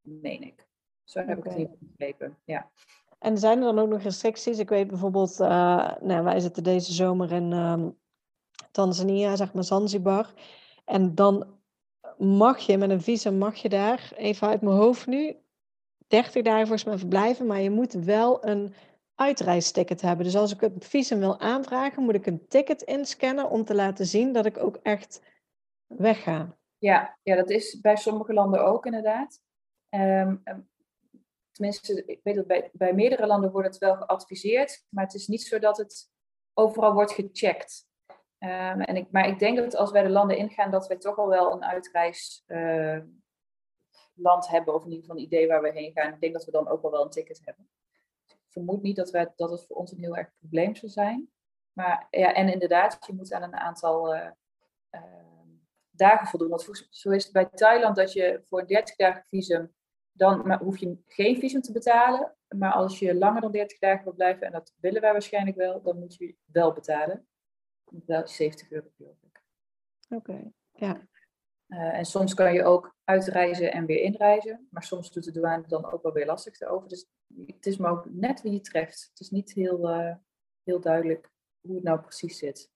Meen ik. Zo heb okay. ik het hier begrepen. Ja. En zijn er dan ook nog restricties? Ik weet bijvoorbeeld, uh, nou, wij zitten deze zomer in uh, Tanzania, zeg maar Zanzibar. En dan mag je met een visum, mag je daar, even uit mijn hoofd nu, 30 dagen volgens mij verblijven. Maar je moet wel een uitreisticket hebben. Dus als ik het visum wil aanvragen, moet ik een ticket inscannen om te laten zien dat ik ook echt wegga. Ja, ja dat is bij sommige landen ook inderdaad. Um, tenminste, ik weet dat bij, bij meerdere landen wordt het wel geadviseerd, maar het is niet zo dat het overal wordt gecheckt. Um, en ik, maar ik denk dat als wij de landen ingaan, dat wij toch al wel een uitreisland uh, hebben, of in ieder geval een idee waar we heen gaan. Ik denk dat we dan ook al wel een ticket hebben vermoed niet dat, wij, dat het voor ons een heel erg probleem zou zijn. Maar ja, en inderdaad, je moet aan een aantal uh, uh, dagen voldoen. Want zo is het bij Thailand dat je voor een 30 dagen visum, dan maar hoef je geen visum te betalen. Maar als je langer dan 30 dagen wil blijven, en dat willen wij waarschijnlijk wel, dan moet je wel betalen. Dat is 70 euro geloof ik. Oké, ja. Uh, en soms kan je ook uitreizen en weer inreizen. Maar soms doet de douane dan ook wel weer lastig erover. Dus het is maar ook net wie je treft. Het is niet heel, uh, heel duidelijk hoe het nou precies zit.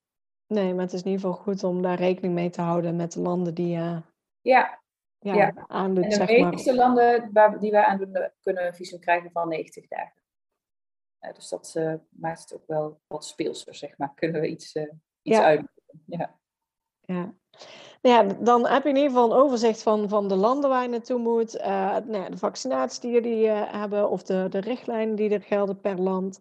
Nee, maar het is in ieder geval goed om daar rekening mee te houden met de landen die je uh, ja. Ja, ja. aandoet. En de meeste landen waar, die wij aandoen, kunnen een visum krijgen van 90 dagen. Dus dat maakt het ook wel wat speelser, zeg maar. Kunnen we iets, iets ja. uit. Ja. ja. Nou ja, dan heb je in ieder geval een overzicht van, van de landen waar je naartoe moet, uh, nou, de vaccinaties die jullie uh, hebben of de, de richtlijnen die er gelden per land.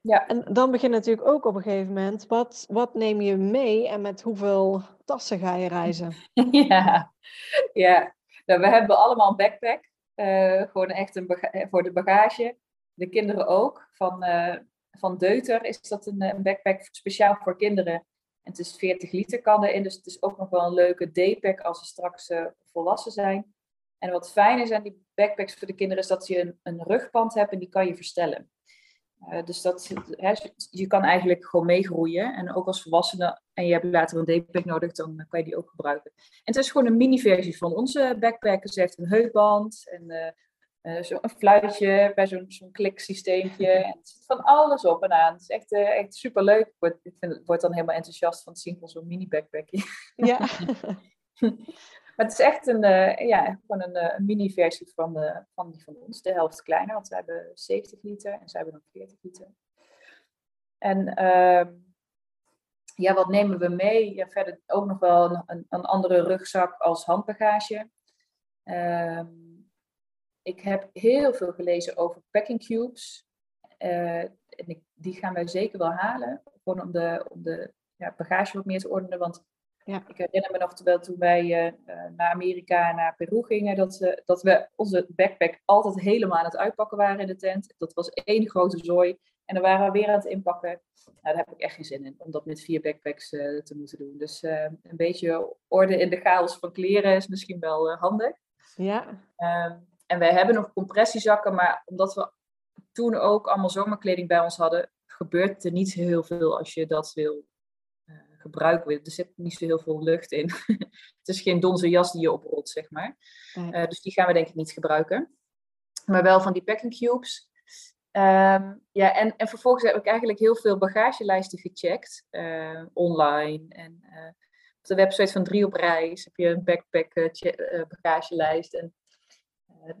Ja. En dan begint natuurlijk ook op een gegeven moment, wat, wat neem je mee en met hoeveel tassen ga je reizen? Ja, ja. Nou, we hebben allemaal een backpack, uh, gewoon echt een voor de bagage. De kinderen ook. Van, van Deuter is dat een, een backpack speciaal voor kinderen. En het is 40 liter kan erin, dus het is ook nog wel een leuke daypack als ze straks uh, volwassen zijn. En wat fijn is aan die backpacks voor de kinderen is dat je een, een rugband hebt en die kan je verstellen. Dus dat, hè, je kan eigenlijk gewoon meegroeien. En ook als volwassene, en je hebt later een daypack nodig, dan kan je die ook gebruiken. En het is gewoon een mini-versie van onze backpack. Ze heeft een heupband en uh, uh, zo een fluitje bij zo'n zo'n kliksysteempje. En het zit van alles op en aan. Het is echt, uh, echt super leuk. Ik word, ik vind, word dan helemaal enthousiast van het zien van zo'n mini backpackje. Ja. maar het is echt een, uh, ja, gewoon een, een mini versie van, de, van die van ons. De helft kleiner, want wij hebben 70 liter en zij hebben nog 40 liter. En ehm, ja, wat nemen we mee? Ja, verder ook nog wel een, een, een andere rugzak als handbagage. Ehm, ik heb heel veel gelezen over packing cubes. Uh, en ik, die gaan wij zeker wel halen. Gewoon om de, om de ja, bagage wat meer te ordenen. Want ja. ik herinner me nog terwijl toen wij uh, naar Amerika en naar Peru gingen, dat, uh, dat we onze backpack altijd helemaal aan het uitpakken waren in de tent. Dat was één grote zooi. En dan waren we weer aan het inpakken. Nou, daar heb ik echt geen zin in, om dat met vier backpacks te moeten doen. Dus een beetje orde in de chaos van kleren is misschien wel handig. Ja. Ehm, en wij hebben nog compressiezakken, maar omdat we toen ook allemaal zomerkleding bij ons hadden, gebeurt er niet heel veel als je dat wil uh, gebruiken. Er zit niet zo heel veel lucht in. het is geen donze jas die je oprolt, zeg maar. Uh, dus die gaan we denk ik niet gebruiken. Maar wel van die packing cubes. Um, ja, en, en vervolgens heb ik eigenlijk heel veel bagagelijsten gecheckt. Uh, online en op de website van Drie op Reis heb je een backpack bagagelijst. En eh,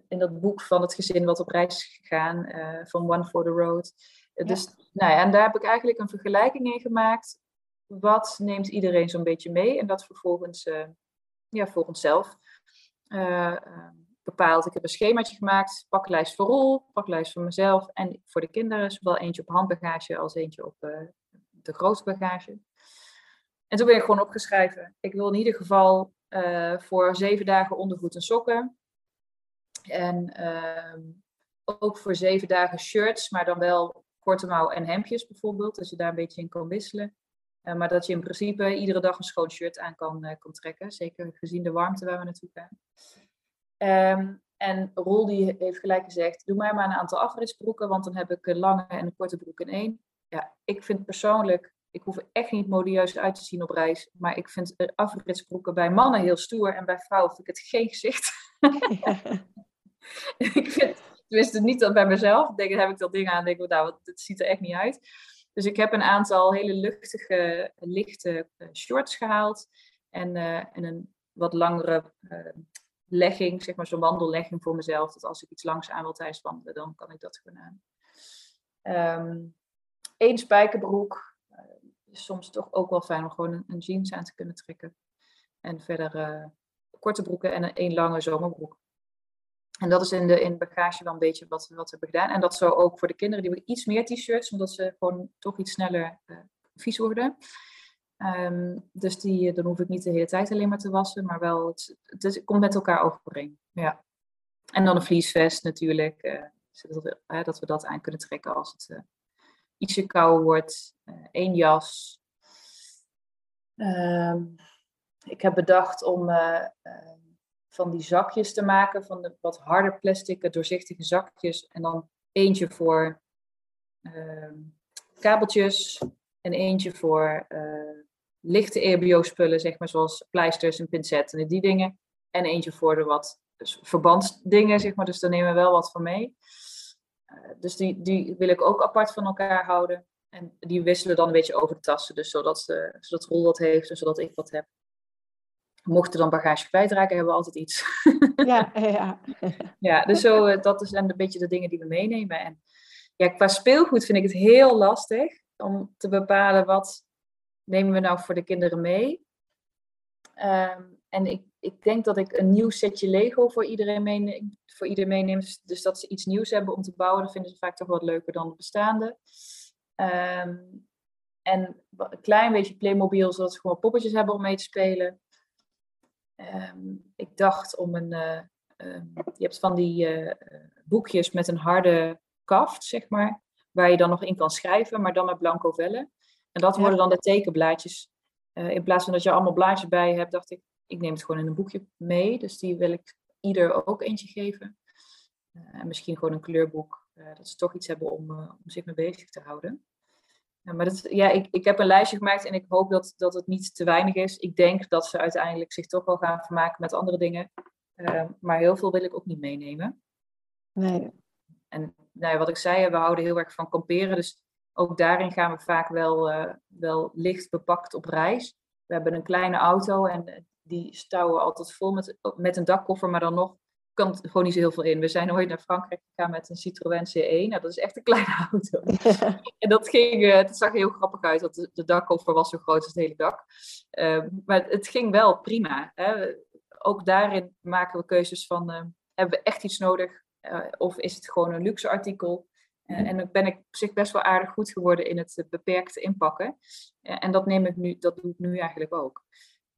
in dat boek van het gezin wat op reis is gegaan, uh, van One for the Road. Uh, dus, nou ja, en daar heb ik eigenlijk een vergelijking in gemaakt. Wat neemt iedereen zo'n beetje mee? En dat vervolgens ja, voor onszelf bepaald. Ik heb een schemaatje gemaakt, paklijst voor rol, paklijst voor mezelf en voor de kinderen. Zowel eentje op handbagage als eentje op de grote bagage. En toen ben ik gewoon opgeschreven. Ik wil in ieder geval voor zeven dagen ondergoed en sokken. En ehm, ook voor zeven dagen shirts, maar dan wel korte mouw en hemdjes bijvoorbeeld, als je daar een beetje in kan wisselen. Uh, maar dat je in principe iedere dag een schoon shirt aan kan, uh, kan trekken, zeker gezien de warmte waar we naartoe gaan. Um, en Roel die heeft gelijk gezegd, doe mij maar een aantal afritsbroeken, want dan heb ik een lange en een korte broek in één. Ja, ik vind persoonlijk, ik hoef er echt niet modieus uit te zien op reis, maar ik vind afritsbroeken bij mannen heel stoer en bij vrouwen vind ik het geen gezicht. ik vind, Tenminste, niet dat bij mezelf. Denk, heb ik dat ding aan denk ik, nou, het ziet er echt niet uit. Dus ik heb een aantal hele luchtige, lichte uh, shorts gehaald. En, uh, en een wat langere uh, legging, zeg maar zo'n wandellegging voor mezelf. Dat als ik iets langs aan wil tijdens wandelen, dan kan ik dat gewoon aan. Um, Eén spijkerbroek. is soms toch ook wel fijn om gewoon een, een jeans aan te kunnen trekken. En verder korte broeken en een één lange zomerbroek. En dat is in de, in bagage wel een beetje wat, wat we hebben gedaan. En dat zo ook voor de kinderen, die hebben iets meer t-shirts, omdat ze gewoon toch iets sneller uh, vies worden. Um, dus die, dan hoef ik niet de hele tijd alleen maar te wassen, maar wel, het, het, komt met elkaar overeen. Ja. En dan een vliesvest natuurlijk, uh, dat we dat aan kunnen trekken als het ietsje kouder wordt. Eén jas. Um, ik heb bedacht om van die zakjes te maken, van de wat harder plastic, doorzichtige zakjes. En dan eentje voor uh, kabeltjes en eentje voor uh, lichte EHBO-spullen, zeg maar, zoals pleisters en pincetten en die dingen. En eentje voor de wat dus verbandsdingen, zeg maar. Dus daar nemen we wel wat van mee. Uh, dus die, die wil ik ook apart van elkaar houden. En die wisselen dan een beetje over de tassen. Dus zodat, ze, zodat Rol wat heeft en zodat ik wat heb mochten dan bagage kwijtraken, hebben we altijd iets. Ja, ja. ja dus zo, eh, dat zijn een beetje de dingen die we meenemen. En ja, qua speelgoed vind ik het heel lastig om te bepalen wat nemen we nou voor de kinderen mee. Um, en ik, ik denk dat ik een nieuw setje Lego voor iedereen meeneem. Voor iedereen meeneem. Dus, dus dat ze iets nieuws hebben om te bouwen. Dat vinden ze vaak toch wat leuker dan het bestaande. Um, en een klein beetje Playmobil, zodat ze gewoon poppetjes hebben om mee te spelen. Um, ik dacht om een. Uh, um, je hebt van die uh, boekjes met een harde kaft, zeg maar. Waar je dan nog in kan schrijven, maar dan met blanco vellen. En dat worden dan de tekenblaadjes. Uh, in plaats van dat je allemaal blaadjes bij hebt, dacht ik, ik neem het gewoon in een boekje mee. Dus die wil ik ieder ook eentje geven. en misschien gewoon een kleurboek. dat ze toch iets hebben om, om zich mee bezig te houden. Ja, maar dat, ja, ik, ik heb een lijstje gemaakt en ik hoop dat, dat het niet te weinig is. Ik denk dat ze uiteindelijk zich toch wel gaan vermaken met andere dingen. Uh, maar heel veel wil ik ook niet meenemen. Nee. En nou ja, wat ik zei, we houden heel erg van kamperen. Dus ook daarin gaan we vaak wel, uh, wel licht bepakt op reis. We hebben een kleine auto en die stouwen altijd vol met, met een dakkoffer, maar dan nog kan het gewoon niet zo heel veel in. We zijn ooit naar Frankrijk gegaan met een Citroën C1. Nou, dat is echt een kleine auto. en dat, ging, uh, dat zag heel grappig uit, want de, de dakkoffer was zo groot als het hele dak. Uh, maar het ging wel prima. Hè. Ook daarin maken we keuzes van, uh, hebben we echt iets nodig? Eh, of is het gewoon een luxe artikel? en dan ben ik op zich best wel aardig goed geworden in het beperkte inpakken. en dat, neem ik nu, dat doe ik nu eigenlijk ook.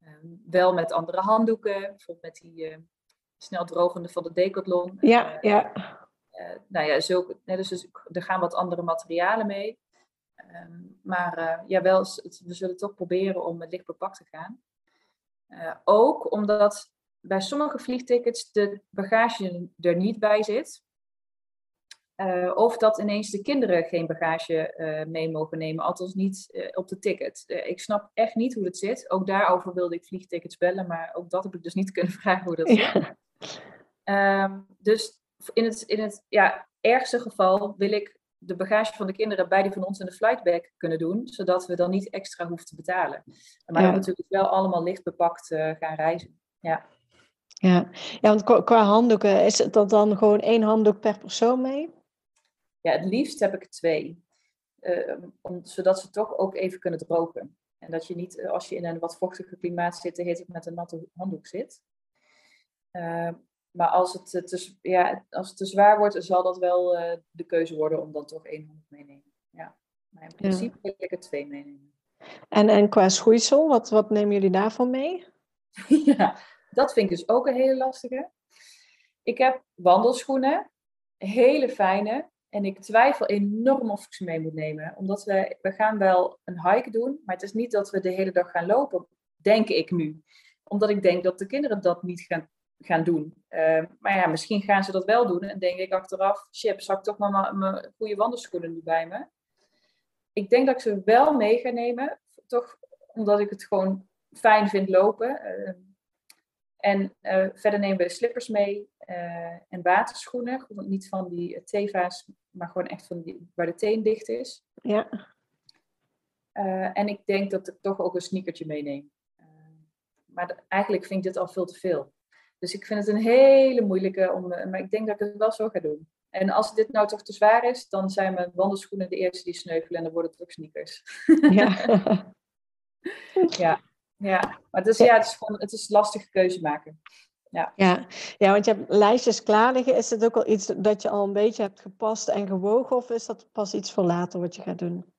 Ehm, wel met andere handdoeken, bijvoorbeeld met die snel drogende van de Decathlon. Ja, eh, ja. Uh, nou ja, zulke, dus, dus er gaan wat andere materialen mee. Ehm, maar uh, ja, wel, we zullen toch proberen om het licht bepakt te gaan. ook omdat bij sommige vliegtickets de bagage er niet bij zit. of dat ineens de kinderen geen bagage mee mogen nemen, althans niet op de ticket. ik snap echt niet hoe dat zit. Ook daarover wilde ik vliegtickets bellen, maar ook dat heb ik dus niet kunnen vragen hoe dat zit. Um, dus in het, in het ja, ergste geval wil ik de bagage van de kinderen bij die van ons in de flightbag kunnen doen, zodat we dan niet extra hoeven te betalen. Maar ja. we natuurlijk wel allemaal licht bepakt uh, gaan reizen. Ja. Ja. ja, want qua handdoeken, is het dan gewoon één handdoek per persoon mee? Ja, het liefst heb ik er twee. Uh, om, zodat ze toch ook even kunnen drogen. En dat je niet, eh, als je in een wat vochtiger klimaat zit, de hele met een natte handdoek zit. Uh, maar als het, te, ja, als het te zwaar wordt, zal dat wel uh, de keuze worden om dan toch één hond meenemen. Ja. Maar in principe wil ik er twee meenemen. En, en qua schoeisel, wat, wat nemen jullie daarvan mee? ja, dat vind ik dus ook een hele lastige. Ik heb wandelschoenen, hele fijne. En ik twijfel enorm of ik ze mee moet nemen. Omdat we, we gaan wel een hike doen, maar het is niet dat we de hele dag gaan lopen, denk ik nu. Omdat ik denk dat de kinderen dat niet gaan gaan doen. Uh, maar ja, misschien gaan ze dat wel doen. En denk ik achteraf, shit, zal ik toch maar mijn goede wandelschoenen nu bij me? Ik denk dat ik ze wel mee ga nemen. Toch omdat ik het gewoon fijn vind lopen. Uh, En verder nemen we slippers mee en waterschoenen. Niet van die Teva's, maar gewoon echt van die, waar de teen dicht is. Ja. en ik denk dat ik toch ook een sneakertje meeneem. maar eigenlijk vind ik dit al veel te veel. Dus ik vind het een hele moeilijke, om, maar ik denk dat ik het wel zo ga doen. En als dit nou toch te zwaar is, dan zijn mijn wandelschoenen de eerste die sneuvelen en dan worden het ook sneakers. Ja. ja. ja. Maar het is, ja, het is gewoon het is lastige keuze maken. Ja. Ja. ja, want je hebt lijstjes klaar liggen. Is het ook al iets dat je al een beetje hebt gepast en gewogen? Of is dat pas iets voor later wat je gaat doen?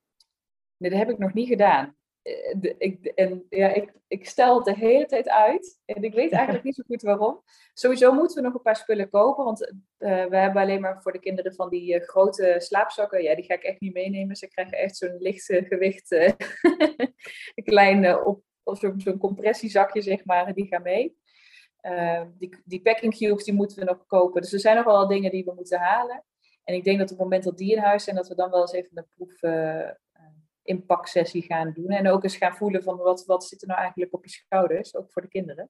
Nee, dat heb ik nog niet gedaan. Eh, ik, en ja, ik, ik stel het de hele tijd uit. En ik weet eigenlijk niet zo goed waarom. Sowieso moeten we nog een paar spullen kopen. Want uh, we hebben alleen maar voor de kinderen van die uh, grote slaapzakken. Ja, die ga ik echt niet meenemen. Ze krijgen echt zo'n licht gewicht. een klein of zo'n zo compressiezakje, zeg maar. Die gaan mee. die, die packing cubes die moeten we nog kopen. Dus er zijn nog wel dingen die we moeten halen. En ik denk dat op het moment dat die in huis zijn, dat we dan wel eens even een proef inpaksessie gaan doen. En ook eens gaan voelen van wat, wat zit er nou eigenlijk op je schouders, ook voor de kinderen.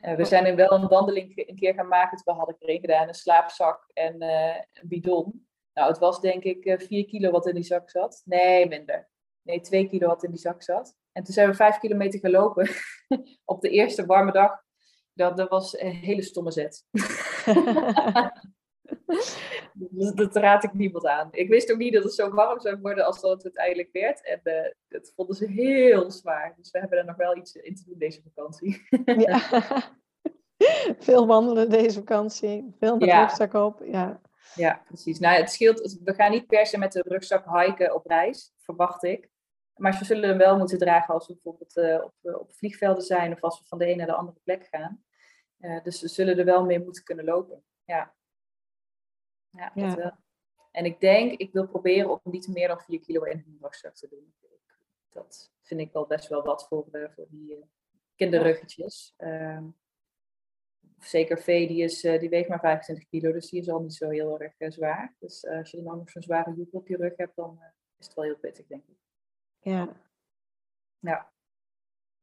Uh, we zijn er wel een wandeling een keer gaan maken. We hadden erin gedaan, een slaapzak en uh, een bidon. Nou, het was denk ik uh, vier kilo wat in die zak zat. Nee, minder. Nee, twee kilo wat in die zak zat. En toen zijn we vijf kilometer gelopen op de eerste warme dag. Dat, dat was een hele stomme zet. dus dat raad ik niemand aan. Ik wist ook niet dat het zo warm zou worden als dat het uiteindelijk werd. En uh, dat vonden ze heel zwaar. Dus we hebben er nog wel iets in te doen deze vakantie. ja. Veel wandelen deze vakantie. Veel met ja. rugzak op. Ja. ja, precies. Nou, het scheelt. We gaan niet per se met de rugzak hiken op reis, verwacht ik. Maar we zullen hem wel moeten dragen als we bijvoorbeeld uh, op, op vliegvelden zijn of als we van de ene naar de andere plek gaan. Uh, dus we zullen er wel mee moeten kunnen lopen. Ja. Ja, dat wel. En ik denk, ik wil proberen om niet meer dan 4 kilo in een rugzak te doen. Dat vind ik wel best wel wat voor, uh, voor die uh, kinderruggetjes. Uh, zeker Vee, die, is, uh, die weegt maar 25 kilo, dus die is al niet zo heel erg zwaar. Dus als je dan nog zo'n zware joep op je rug hebt, dan is het wel heel pittig, denk ik. Ja. Ja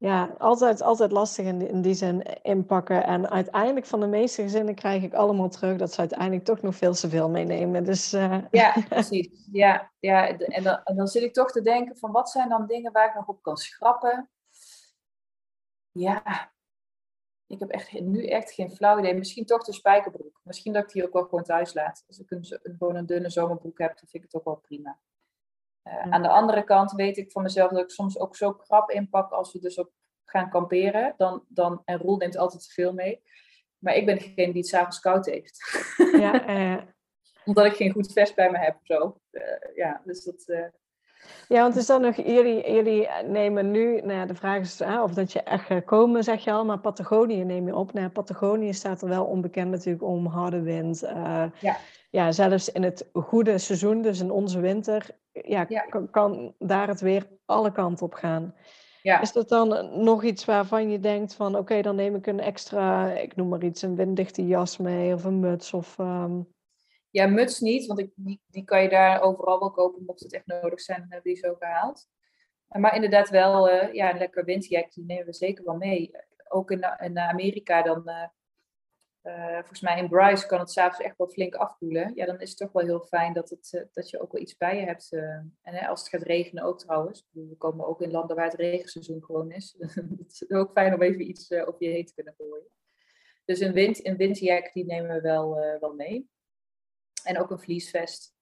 ja, altijd, altijd lastig in die, in die zin inpakken. En uiteindelijk van de meeste gezinnen krijg ik allemaal terug dat ze uiteindelijk toch nog veel te veel meenemen. Dus, uh... Ja, precies. Ja, ja. En, dan, en dan zit ik toch te denken van wat zijn dan dingen waar ik nog op kan schrappen? Ja, ik heb echt, nu echt geen flauw idee. Misschien toch de spijkerbroek. Misschien dat ik die ook wel gewoon thuis laat. Als ik een, gewoon een dunne zomerbroek heb, dan vind ik het ook wel prima. Uh, aan de andere kant weet ik van mezelf dat ik soms ook zo krap inpak als we dus op gaan kamperen. Dan, dan, en Roel neemt altijd te veel mee. Maar ik ben degene die het s'avonds koud heeft. Ja, uh... Omdat ik geen goed vest bij me heb of zo. Uh, ja, dus dat... Ja, want is dan nog, jullie, jullie nemen nu, nou ja, de vraag is of dat je echt gaat komen, zeg je al, maar Patagonië neem je op. Nou, Patagonië staat er wel onbekend natuurlijk om harde wind. ja. Ja, zelfs in het goede seizoen, dus in onze winter, ja, Kan, daar het weer alle kanten op gaan. Ja. Is dat dan nog iets waarvan je denkt van oké, dan neem ik een extra, ik noem maar iets, een winddichte jas mee of een muts of... Um... Ja, muts niet, want ik, die, die kan je daar overal wel kopen mocht het echt nodig zijn, dan hebben die zo gehaald. Maar inderdaad wel, uh, ja, een lekker windjack, die nemen we zeker wel mee. Ook in, in Amerika dan uh, uh, volgens mij in Bryce kan het s'avonds echt wel flink afkoelen. Ja, dan is het toch wel heel fijn dat, het, uh, dat je ook wel iets bij je hebt. Uh, en als het gaat regenen ook trouwens. We komen ook in landen waar het regenseizoen gewoon is. het is ook fijn om even iets op je heen te kunnen gooien. Dus een, wind, een windjack die nemen we wel, wel mee. En ook een vliesvest.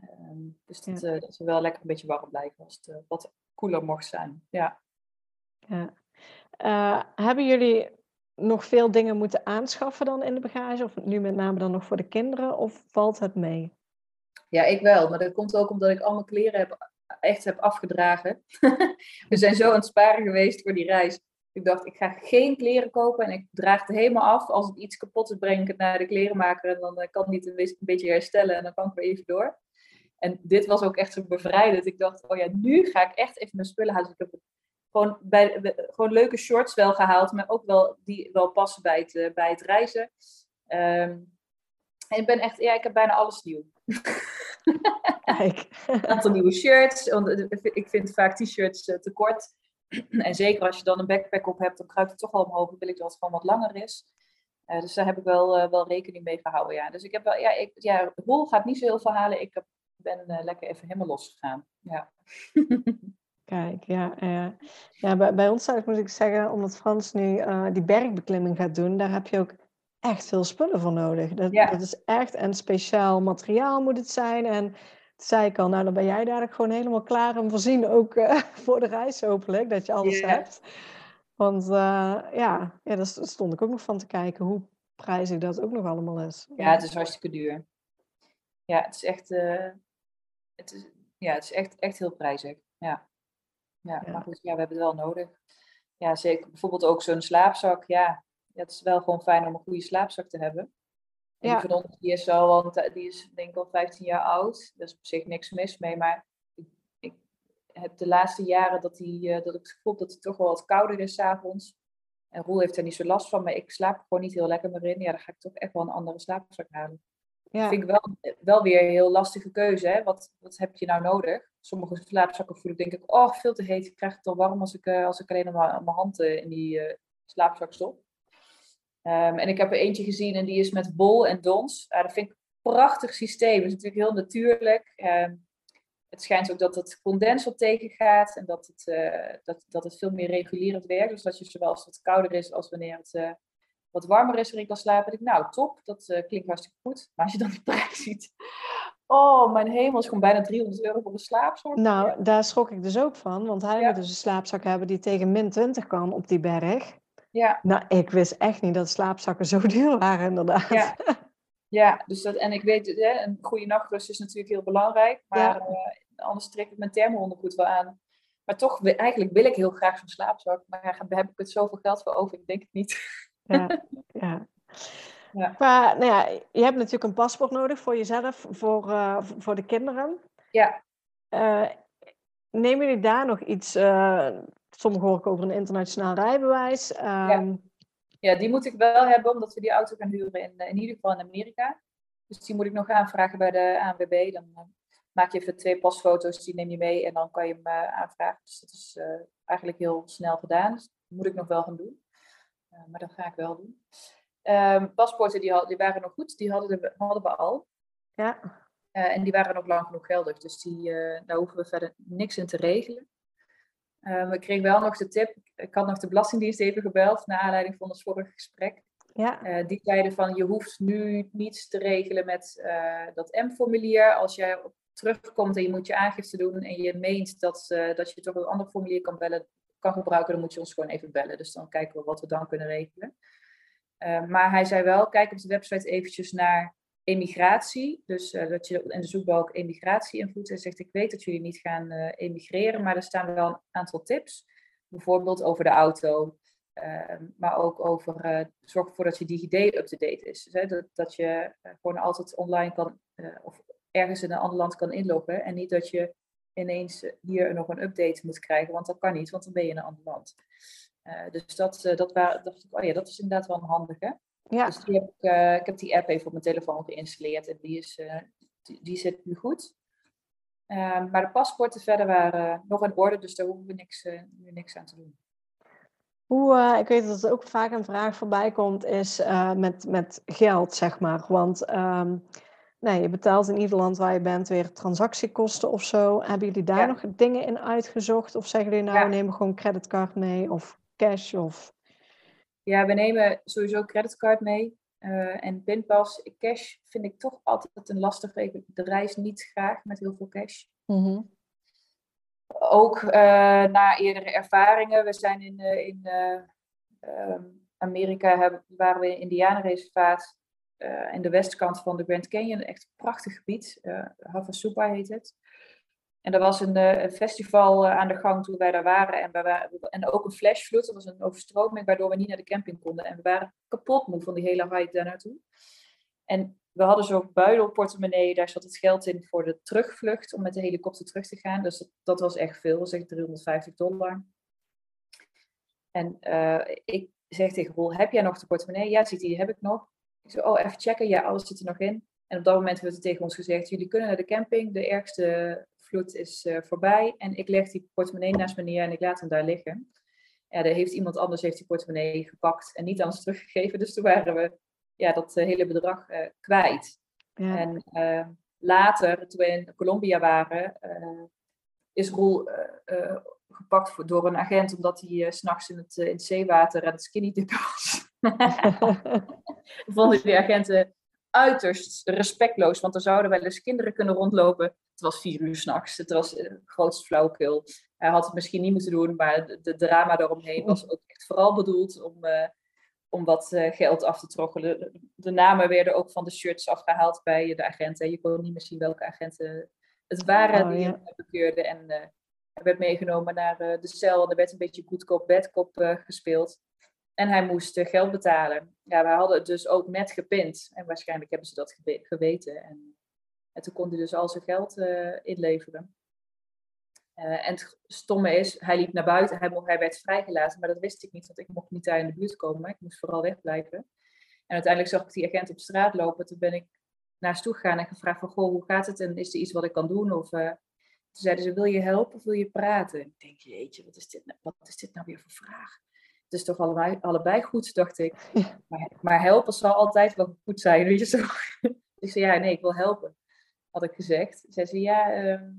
Um, dus dat, ja. dat we wel lekker een beetje warm blijven als het wat koeler mocht zijn. Ja. ja. hebben jullie nog veel dingen moeten aanschaffen dan in de bagage? Of nu met name dan nog voor de kinderen? Of valt het mee? Ja, ik wel. Maar dat komt ook omdat ik al mijn kleren heb, echt heb afgedragen. We zijn zo aan het sparen geweest voor die reis. Ik dacht, ik ga geen kleren kopen en ik draag het helemaal af. Als het iets kapot is, breng het naar de klerenmaker en dan eh, kan het niet een beetje herstellen en dan kan ik weer even door. En dit was ook echt zo bevrijdend. Ik dacht, oh ja, nu ga ik echt even mijn spullen halen. Gewoon, bij, gewoon leuke shorts wel gehaald, maar ook wel die wel passen bij het, eh, bij het reizen. Um, en ik ben echt, ja, ik heb bijna alles nieuw. Kijk. Een aantal nieuwe shirts. Want ik vind vaak t-shirts uh, te kort. en zeker als je dan een backpack op hebt, dan kruipt het toch al omhoog. Dan wil ik dat het gewoon wat langer is. Uh, dus daar heb ik wel, wel rekening mee gehouden. Ja. Dus ik heb wel, ja, ik, ja, rol gaat niet zo heel veel halen. Ik heb, ben lekker even helemaal losgegaan. Ja. Kijk, ja. ja. ja bij, bij ons thuis moet ik zeggen, omdat Frans nu die bergbeklimming gaat doen, daar heb je ook echt veel spullen voor nodig. Dat, dat is echt een speciaal materiaal moet het zijn. En zei ik al, nou dan ben jij dadelijk gewoon helemaal klaar en voorzien ook uh, voor de reis hopelijk, dat je alles hebt. Want uh, ja, ja, daar stond ik ook nog van te kijken hoe prijzig dat ook nog allemaal is. Ja, het is hartstikke duur. Ja, het is echt, uh, het is, ja, het is echt, echt heel prijzig. Ja. Ja, ja, maar goed, ja, we hebben het wel nodig. Ja, zeker. Bijvoorbeeld ook zo'n slaapzak. Ja, ja, het is wel gewoon fijn om een goede slaapzak te hebben. En ja. die van ons die is, al, die is denk ik al 15 jaar oud. Daar is op zich niks mis mee. Maar ik, ik heb de laatste jaren dat, die, uh, dat ik het gevoel dat het toch wel wat kouder is s'avonds. En Roel heeft er niet zo last van, maar ik slaap gewoon niet heel lekker meer in. Ja, dan ga ik toch echt wel een andere slaapzak halen. Ja. Vind ik wel, wel weer een heel lastige keuze. Hè? Wat, wat heb je nou nodig? Sommige slaapzakken voel ik denk ik, oh, veel te heet. Ik krijg het al warm als ik, uh, als ik alleen maar mijn hand in die uh, slaapzak stop. Um, en ik heb er eentje gezien en die is met bol en dons. Dat vind ik een prachtig systeem. Het is natuurlijk heel natuurlijk. Um, het schijnt ook dat het condens op tegengaat en dat het, dat, dat het veel meer regulerend werkt. Dus dat je zowel als het kouder is als wanneer het wat warmer is erin kan slapen. Ik, nou, top, dat klinkt hartstikke goed. Maar als je dan de prijs ziet, Oh, mijn hemel is gewoon bijna 300 euro voor een slaapzak. Nou, daar schrok ik dus ook van. Want hij ja. wil dus een slaapzak hebben die tegen min 20 kan op die berg. Ja. Nou, ik wist echt niet dat slaapzakken zo duur waren, inderdaad. Ja, ja dus dat, en ik weet, hè, een goede nachtrust is natuurlijk heel belangrijk. Maar ja. uh, anders trek ik mijn thermoondergoed wel aan. Maar toch, eigenlijk wil ik heel graag zo'n slaapzak. Maar heb ik het zoveel geld voor over? Ik denk het niet. Ja, ja. Ja. Maar nou ja, je hebt natuurlijk een paspoort nodig voor jezelf, voor, uh, voor de kinderen. Ja. Uh, nemen jullie daar nog iets uh, Sommigen hoor ik over een internationaal rijbewijs. Ja. Ehm, ja. die moet ik wel hebben, omdat we die auto gaan huren in, in ieder geval in Amerika. Dus die moet ik nog aanvragen bij de ANWB. Dan maak je even twee pasfoto's, die neem je mee en dan kan je hem aanvragen. Dus dat is eigenlijk heel snel gedaan. Dus dat moet ik nog wel gaan doen. Maar dat ga ik wel doen. Um, paspoorten die, had, die waren nog goed, die hadden, de, hadden we al. Ja. en die waren nog lang genoeg geldig. Dus die, daar hoeven we verder niks in te regelen. Um, ik kreeg wel nog de tip, ik had nog de Belastingdienst even gebeld, naar aanleiding van ons vorige gesprek. Ja. Die zeiden van, je hoeft nu niets te regelen met dat M-formulier. Als jij terugkomt en je moet je aangifte doen en je meent dat, dat je toch een ander formulier kan, bellen, kan gebruiken, dan moet je ons gewoon even bellen. Dus dan kijken we wat we dan kunnen regelen. Ehm, maar hij zei wel, kijk op de website eventjes naar emigratie. Dus uh, dat je in de zoekbalk emigratie invoert en zegt: Ik weet dat jullie niet gaan emigreren, maar er staan wel een aantal tips. Bijvoorbeeld over de auto, uh, maar ook over uh, zorg ervoor dat je DigiD up-to-date is. Dus, hè, dat, dat je gewoon altijd online kan of ergens in een ander land kan inloggen en niet dat je ineens hier nog een update moet krijgen, want dat kan niet, want dan ben je in een ander land. dus dat, dat, waren, dacht ik, oh ja, dat is inderdaad wel een handige. Ja. Dus die heb ik, uh, ik heb die app even op mijn telefoon geïnstalleerd en die, is, uh, die, die, zit nu goed. Uh, maar de paspoorten verder waren nog in orde, dus daar hoeven we niks, nu niks aan te doen. Hoe, ik weet dat er ook vaak een vraag voorbij komt, is met, met geld, zeg maar. Want um, nee, je betaalt in ieder land waar je bent weer transactiekosten of zo. Hebben jullie daar ja. nog dingen in uitgezocht? Of zeggen jullie nou, ja. neem gewoon creditcard mee of cash? Of... Ja, we nemen sowieso creditcard mee uh, en pinpas. Cash vind ik toch altijd een lastig. Ik de reis niet graag met heel veel cash. Mm -hmm. Ook uh, na eerdere ervaringen. We zijn in, uh, in Amerika, hebben, waren we in Indianenreservaat. In de westkant van de Grand Canyon. Echt een prachtig gebied. Havasupa heet het. En er was een, een festival aan de gang toen wij daar waren. En, en ook een flashvloed. Dat was een overstroming waardoor we niet naar de camping konden. En we waren kapot moe van die hele hike daar naartoe. En we hadden zo'n buidelportemonnee. Daar zat het geld in voor de terugvlucht. Om met de helikopter terug te gaan. Dus dat, was echt veel. Dat was echt 350 dollar. En ik zeg tegen Roel, heb jij nog de portemonnee? Ja, ziet die heb ik nog. Ik zei, oh, even checken. Ja, alles zit er nog in. En op dat moment werd er tegen ons gezegd: jullie kunnen naar de camping. De ergste vloed is voorbij. En ik leg die portemonnee naast me neer en ik laat hem daar liggen. Ja, daar heeft iemand anders heeft die portemonnee gepakt en niet aan ons teruggegeven. Dus toen waren we ja, dat hele bedrag kwijt. Ja. En later, toen we in Colombia waren, is Roel gepakt door een agent omdat hij uh, s'nachts in, het, in het zeewater aan het skinny was. Vonden die agenten uiterst respectloos, want er zouden wel eens kinderen kunnen rondlopen. Het was vier uur s'nachts, het was uh, grootst flauwkul. Hij had het misschien niet moeten doen, maar de, de drama daaromheen was ook echt vooral bedoeld om, uh, om wat geld af te troggelen. De, de, namen werden ook van de shirts afgehaald bij de agenten. Je kon niet meer zien welke agenten het waren oh, die hem bekeurden. En hij werd meegenomen naar eh, de cel en er werd een beetje goedkoop bedkop gespeeld. En hij moest uh, geld betalen. Ja, we hadden het dus ook net gepind. En waarschijnlijk hebben ze dat geweten. En, en, toen kon hij dus al zijn geld inleveren. en het stomme is, hij liep naar buiten. Hij, mocht, hij werd vrijgelaten, maar dat wist ik niet. Want ik mocht niet daar in de buurt komen. Ik moest vooral wegblijven. En uiteindelijk zag ik die agent op straat lopen. Toen ben ik naar toe gegaan en gevraagd van, goh, hoe gaat het? En is er iets wat ik kan doen? Of toen zeiden ze, wil je helpen of wil je praten? Ik denk, jeetje, wat is dit nou, wat is dit nou weer voor vraag? Het is toch allebei, allebei goed, dacht ik. Maar, maar, helpen zal altijd wel goed zijn, weet je zo. Ik zei, ja, nee, ik wil helpen, had ik gezegd. Zei ze, ja, ehm,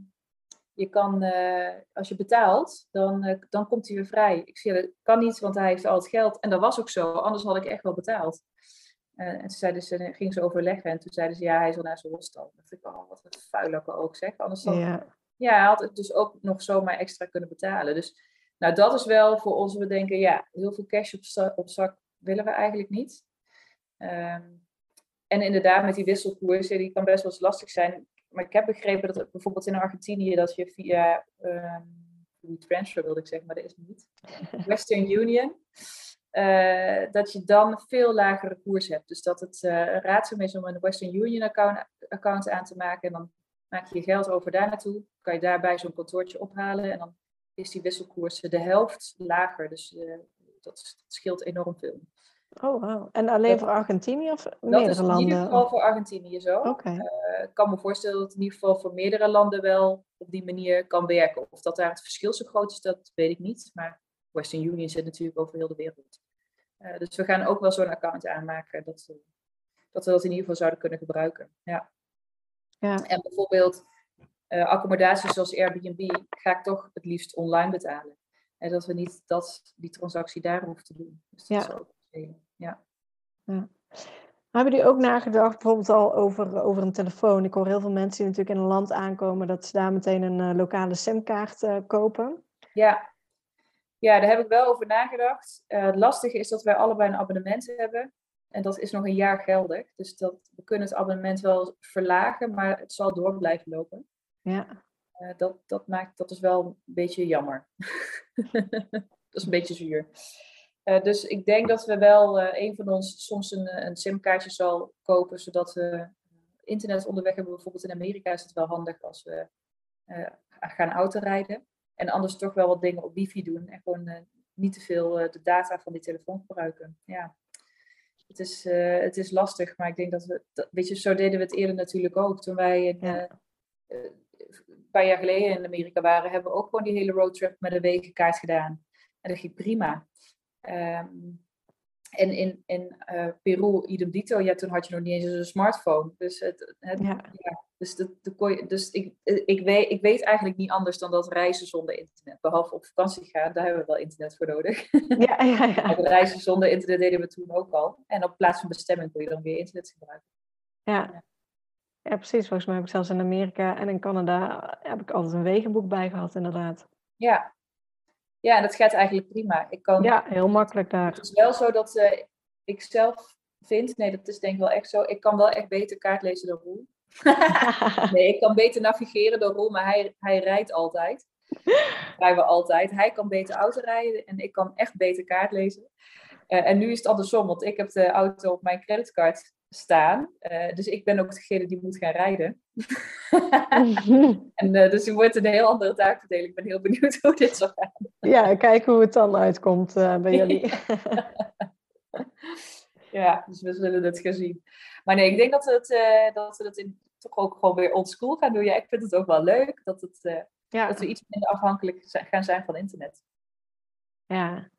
je kan, uh, als je betaalt, dan, uh, dan komt hij weer vrij. Ik zei, dat kan niet, want hij heeft al het geld. En dat was ook zo, anders had ik echt wel betaald. Uh, en toen zeiden ze, gingen ze overleggen en toen zeiden ze, ja, hij is al naar zijn hostel. Dat dacht ik, oh, wat een ook zeg. Anders dan, ja ja, hij had het dus ook nog zomaar extra kunnen betalen. Dus nou, dat is wel voor ons, we denken, ja, heel veel cash op, op zak willen we eigenlijk niet. Ehm, en inderdaad, met die wisselkoersen, die kan best wel eens lastig zijn. Maar ik heb begrepen dat bijvoorbeeld in Argentinië, dat je via um, transfer wilde ik zeggen, maar dat is niet. Western Union. Uh, dat je dan veel lagere koers hebt. Dus dat het uh, raadzaam is om een Western Union account, account aan te maken. En dan maak je je geld over daar naartoe, kan je daarbij zo'n kantoortje ophalen en dan is die wisselkoers de helft lager. Dus uh, dat, scheelt enorm veel. Oh, wow. En alleen voor Argentinië of meerdere landen? Dat is in ieder geval voor Argentinië zo. Okay. Uh, ik kan me voorstellen dat het in ieder geval voor meerdere landen wel op die manier kan werken. Of dat daar het verschil zo groot is, dat weet ik niet. Maar Western Union zit natuurlijk over heel de wereld. Uh, dus we gaan ook wel zo'n account aanmaken dat, dat we dat in ieder geval zouden kunnen gebruiken. Ja. Ja. En bijvoorbeeld uh, accommodaties zoals Airbnb ga ik toch het liefst online betalen. En dat we niet dat, die transactie daar hoeven te doen. Dus dat ja. is ook ja. ja. Hebben jullie ook nagedacht bijvoorbeeld al over, over een telefoon? Ik hoor heel veel mensen die natuurlijk in een land aankomen dat ze daar meteen een uh, lokale simkaart uh, kopen. Ja. ja, daar heb ik wel over nagedacht. het lastige is dat wij allebei een abonnement hebben. En dat is nog een jaar geldig. Dus dat, we kunnen het abonnement wel verlagen, maar het zal door blijven lopen. Ja. Uh, dat, dat, maakt, dat is wel een beetje jammer. dat is een beetje zuur. Uh, dus ik denk dat we wel uh, een van ons soms een, een simkaartje zal kopen, zodat we internet onderweg hebben. Bijvoorbeeld in Amerika is het wel handig als we gaan autorijden. En anders toch wel wat dingen op wifi doen en gewoon niet te veel de data van die telefoon gebruiken. Ja het is, het is lastig, maar ik denk dat we, dat, weet je, zo deden we het eerder natuurlijk ook. Toen wij paar jaar geleden in Amerika waren, hebben we ook gewoon die hele roadtrip met een wegenkaart gedaan. En dat ging prima. Um, en in, in uh, Peru, idem dito, ja, toen had je nog niet eens een smartphone. Dus, het, het ja. ja. dus, de, de, dus ik, ik, weet, ik weet eigenlijk niet anders dan dat reizen zonder internet. Behalve op vakantie gaan, daar hebben we wel internet voor nodig. Ja, ja, ja. reizen zonder internet deden we toen ook al. En op plaats van bestemming kun je dan weer internet gebruiken. Ja. ja. Precies. Volgens mij heb ik zelfs in Amerika en in Canada heb ik altijd een wegenboek bij gehad, inderdaad. Ja, ja, en dat gaat eigenlijk prima. Ik kan, ja, heel makkelijk daar. Het is wel zo dat uh, ik zelf vind, nee, dat is denk ik wel echt zo, ik kan wel echt beter kaart lezen dan Roel. nee, ik kan beter navigeren dan Roel, maar hij, hij rijdt altijd. Rijden altijd. Hij kan beter auto rijden en ik kan echt beter kaart lezen. Uh, en nu is het andersom, want ik heb de auto op mijn creditcard staan. Uh, dus ik ben ook degene die moet gaan rijden. en uh, dus er wordt een heel andere taakverdeling. Ik ben heel benieuwd hoe dit zal gaan. Ja, kijken hoe het dan uitkomt uh, bij jullie. Ja, dus we zullen het gaan zien. Maar nee, ik denk dat, het, dat we dat in, toch ook gewoon weer oldschool gaan doen. Ja, ik vind het ook wel leuk dat, het, ja. dat we iets minder afhankelijk gaan zijn van internet. Ja.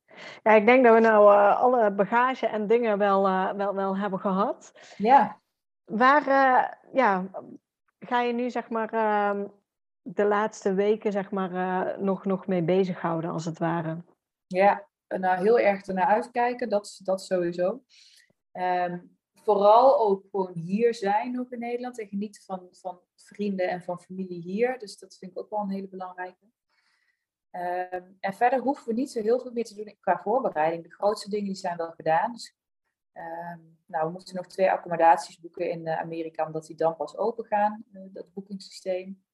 Ja, ik denk dat we nou uh, alle bagage en dingen wel, wel, wel hebben gehad. Ja. Waar ja, ga je nu zeg maar ehm, de laatste weken zeg maar nog, nog mee bezighouden als het ware? Ja, nou, heel erg ernaar uitkijken, dat, dat sowieso. Ehm, vooral ook gewoon hier zijn nog in Nederland en genieten van, van vrienden en van familie hier. Dus dat vind ik ook wel een hele belangrijke. Ehm, en verder hoeven we niet zo heel veel meer te doen qua voorbereiding. De grootste dingen die zijn wel gedaan. Dus, ehm, nou, we moeten nog twee accommodaties boeken in uh, Amerika, omdat die dan pas open gaan, uh, dat boekingssysteem.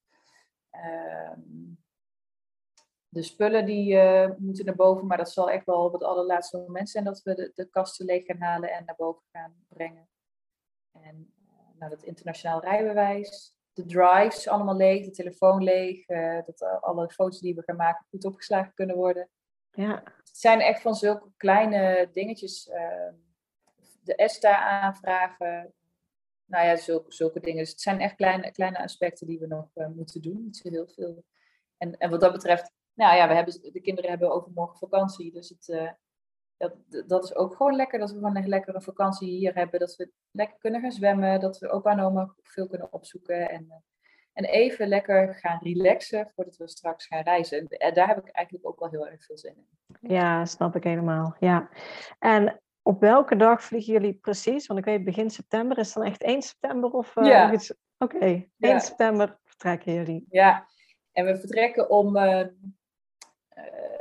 Um, de spullen die uh, moeten naar boven, maar dat zal echt wel op het allerlaatste moment zijn dat we de, de kasten leeg gaan halen en naar boven gaan brengen. En uh, nou, dat internationaal rijbewijs, de drives allemaal leeg, de telefoon leeg, uh, dat alle foto's die we gaan maken goed opgeslagen kunnen worden. Ja. Het zijn echt van zulke kleine dingetjes. Ehm, de ESTA aanvragen, nou ja, zulke, zulke dingen. Dus het zijn echt kleine, kleine aspecten die we nog moeten doen. Niet zo heel veel. En, en wat dat betreft nou ja, we hebben, de kinderen hebben overmorgen vakantie. Dus het, uh, dat, dat is ook gewoon lekker dat we gewoon een lekkere vakantie hier hebben. Dat we lekker kunnen gaan zwemmen. Dat we opa en oma veel kunnen opzoeken. En, uh, en even lekker gaan relaxen voordat we straks gaan reizen. En daar heb ik eigenlijk ook wel heel erg veel zin in. Ja, snap ik helemaal. Ja. En op welke dag vliegen jullie precies? Want ik weet begin september. Is het dan echt 1 september of uh, ja. iets? Oké, okay. 1 ja. september vertrekken jullie. Ja, en we vertrekken om uh,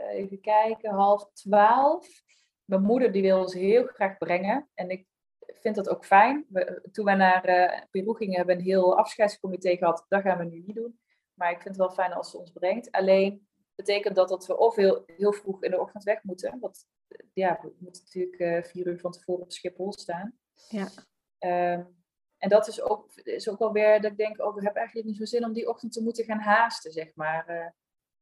even kijken, half twaalf. Mijn moeder die wil ons heel graag brengen. En ik vind dat ook fijn. We, toen we naar uh, Peru gingen, hebben we een heel afscheidscomité gehad. Dat gaan we nu niet doen. Maar ik vind het wel fijn als ze ons brengt. Alleen betekent dat dat we of heel, heel vroeg in de ochtend weg moeten. Want ja, we moeten natuurlijk uh, vier uur van tevoren op Schiphol staan. Ja. Um, en dat is ook, is ook wel weer dat ik denk, oh, we hebben eigenlijk niet zo zin om die ochtend te moeten gaan haasten, zeg maar. Uh,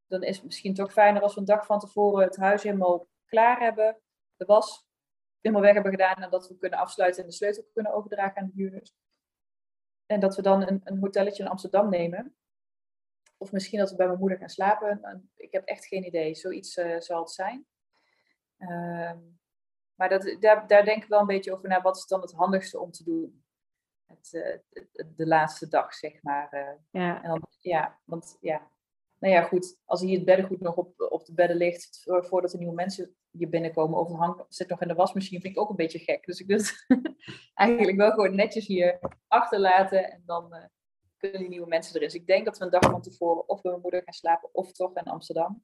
dan is het misschien toch fijner als we een dag van tevoren het huis helemaal klaar hebben, de was helemaal weg hebben gedaan en dat we kunnen afsluiten en de sleutel kunnen overdragen aan de huurders. En dat we dan een, een hotelletje in Amsterdam nemen. Of misschien dat we bij mijn moeder gaan slapen. Ik heb echt geen idee. Zoiets uh, zal het zijn. Uh, maar dat, daar, daar denk ik wel een beetje over na. Wat is dan het handigste om te doen? Het, uh, de laatste dag, zeg maar. Uh, ja. En dan, ja, want ja, nou ja, goed, als hier het beddengoed nog op, op de bedden ligt voordat er nieuwe mensen hier binnenkomen of hangt, zit nog in de wasmachine, vind ik ook een beetje gek. Dus ik wil het eigenlijk wel gewoon netjes hier achterlaten en dan uh, kunnen die nieuwe mensen erin. Dus ik denk dat we een dag van tevoren of bij mijn moeder gaan slapen of toch in Amsterdam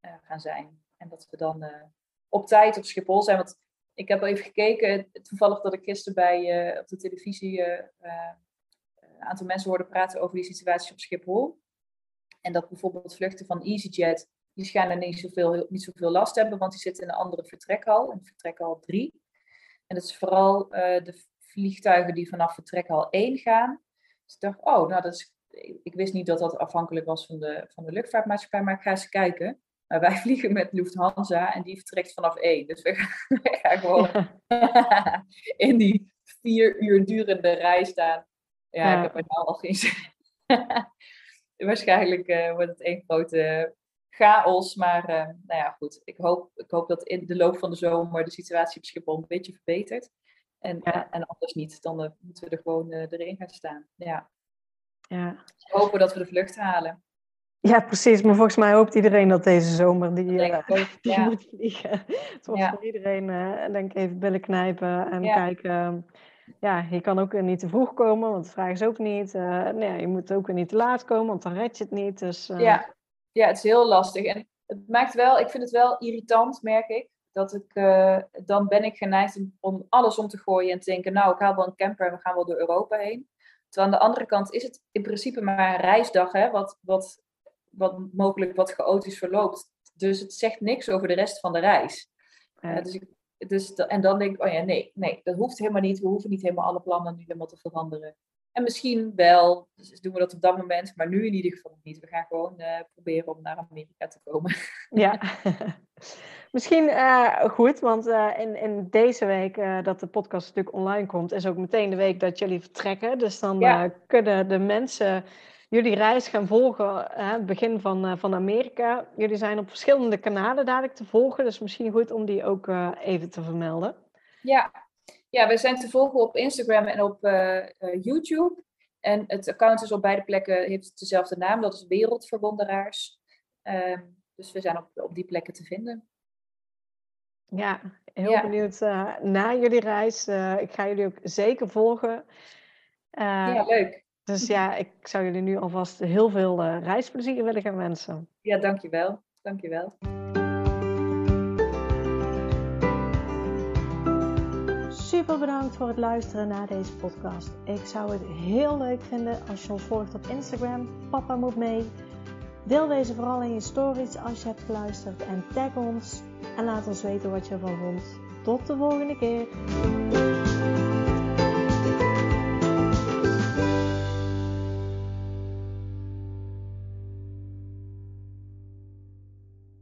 uh, gaan zijn. En dat we dan uh, op tijd op Schiphol zijn. Want ik heb al even gekeken, toevallig dat ik gisteren bij, op de televisie een aantal mensen hoorde praten over die situatie op Schiphol. En dat bijvoorbeeld vluchten van EasyJet, die schijnen niet zoveel, niet zoveel last hebben, want die zitten in een andere vertrekhal, in vertrekhal 3. En dat is vooral uh, de vliegtuigen die vanaf vertrekhal 1 gaan. Dus ik dacht, oh, nou, dat is, ik wist niet dat dat afhankelijk was van de, van de luchtvaartmaatschappij, maar ik ga eens kijken. Maar wij vliegen met Lufthansa en die vertrekt vanaf 1. Dus we gaan, we gaan gewoon in die vier uur durende rij staan. Ja, ja. ik heb er nou al geen zin waarschijnlijk uh, wordt het één grote chaos. Maar uh, nou ja, goed. Ik hoop, ik hoop dat in de loop van de zomer de situatie op Schiphol een beetje verbetert. En, ja. en anders niet, dan uh, moeten we er gewoon erin gaan staan. Ja. ja. Hopen dat we de vlucht halen. Ja, precies. Maar volgens mij hoopt iedereen dat deze zomer die, ook, die ja. moet vliegen. Het wordt voor iedereen, denk ik, even billen knijpen en kijken ja, je kan ook niet te vroeg komen, want dat vragen ze ook niet. Uh, nee, je moet ook weer niet te laat komen, want dan red je het niet. Dus, uh... ja. ja, het is heel lastig. En het maakt wel, ik vind het wel irritant, merk ik. Dat ik, uh, dan ben ik geneigd om alles om te gooien en te denken, nou, ik haal wel een camper en we gaan wel door Europa heen. Terwijl aan de andere kant is het in principe maar een reisdag, hè, wat, wat, wat mogelijk wat chaotisch verloopt. Dus het zegt niks over de rest van de reis. dus ik, dus, en dan denk ik, oh ja, nee, nee, dat hoeft helemaal niet. We hoeven niet helemaal alle plannen nu helemaal te veranderen. En misschien wel, dus doen we dat op dat moment, maar nu in ieder geval niet. We gaan gewoon uh, proberen om naar Amerika te komen. Ja, misschien uh, goed, want uh, in, in deze week dat de podcast natuurlijk online komt, is ook meteen de week dat jullie vertrekken. Dus dan ja. kunnen de mensen jullie reis gaan volgen, het begin van, van Amerika. Jullie zijn op verschillende kanalen dadelijk te volgen, dus misschien goed om die ook even te vermelden. Ja, ja, we zijn te volgen op Instagram en op uh, YouTube. En het account is op beide plekken, heeft dezelfde naam, dat is Wereldverwonderaars. Uh, dus we zijn op, op die plekken te vinden. Ja, heel benieuwd uh, naar jullie reis. ik ga jullie ook zeker volgen. ja, leuk. Dus ja, ik zou jullie nu alvast heel veel reisplezier willen gaan wensen. Ja, dankjewel. Dankjewel. Super bedankt voor het luisteren naar deze podcast. Ik zou het heel leuk vinden als je ons volgt op Instagram. Papa moet mee. Deel deze vooral in je stories als je hebt geluisterd en tag ons en laat ons weten wat je ervan vond. Tot de volgende keer.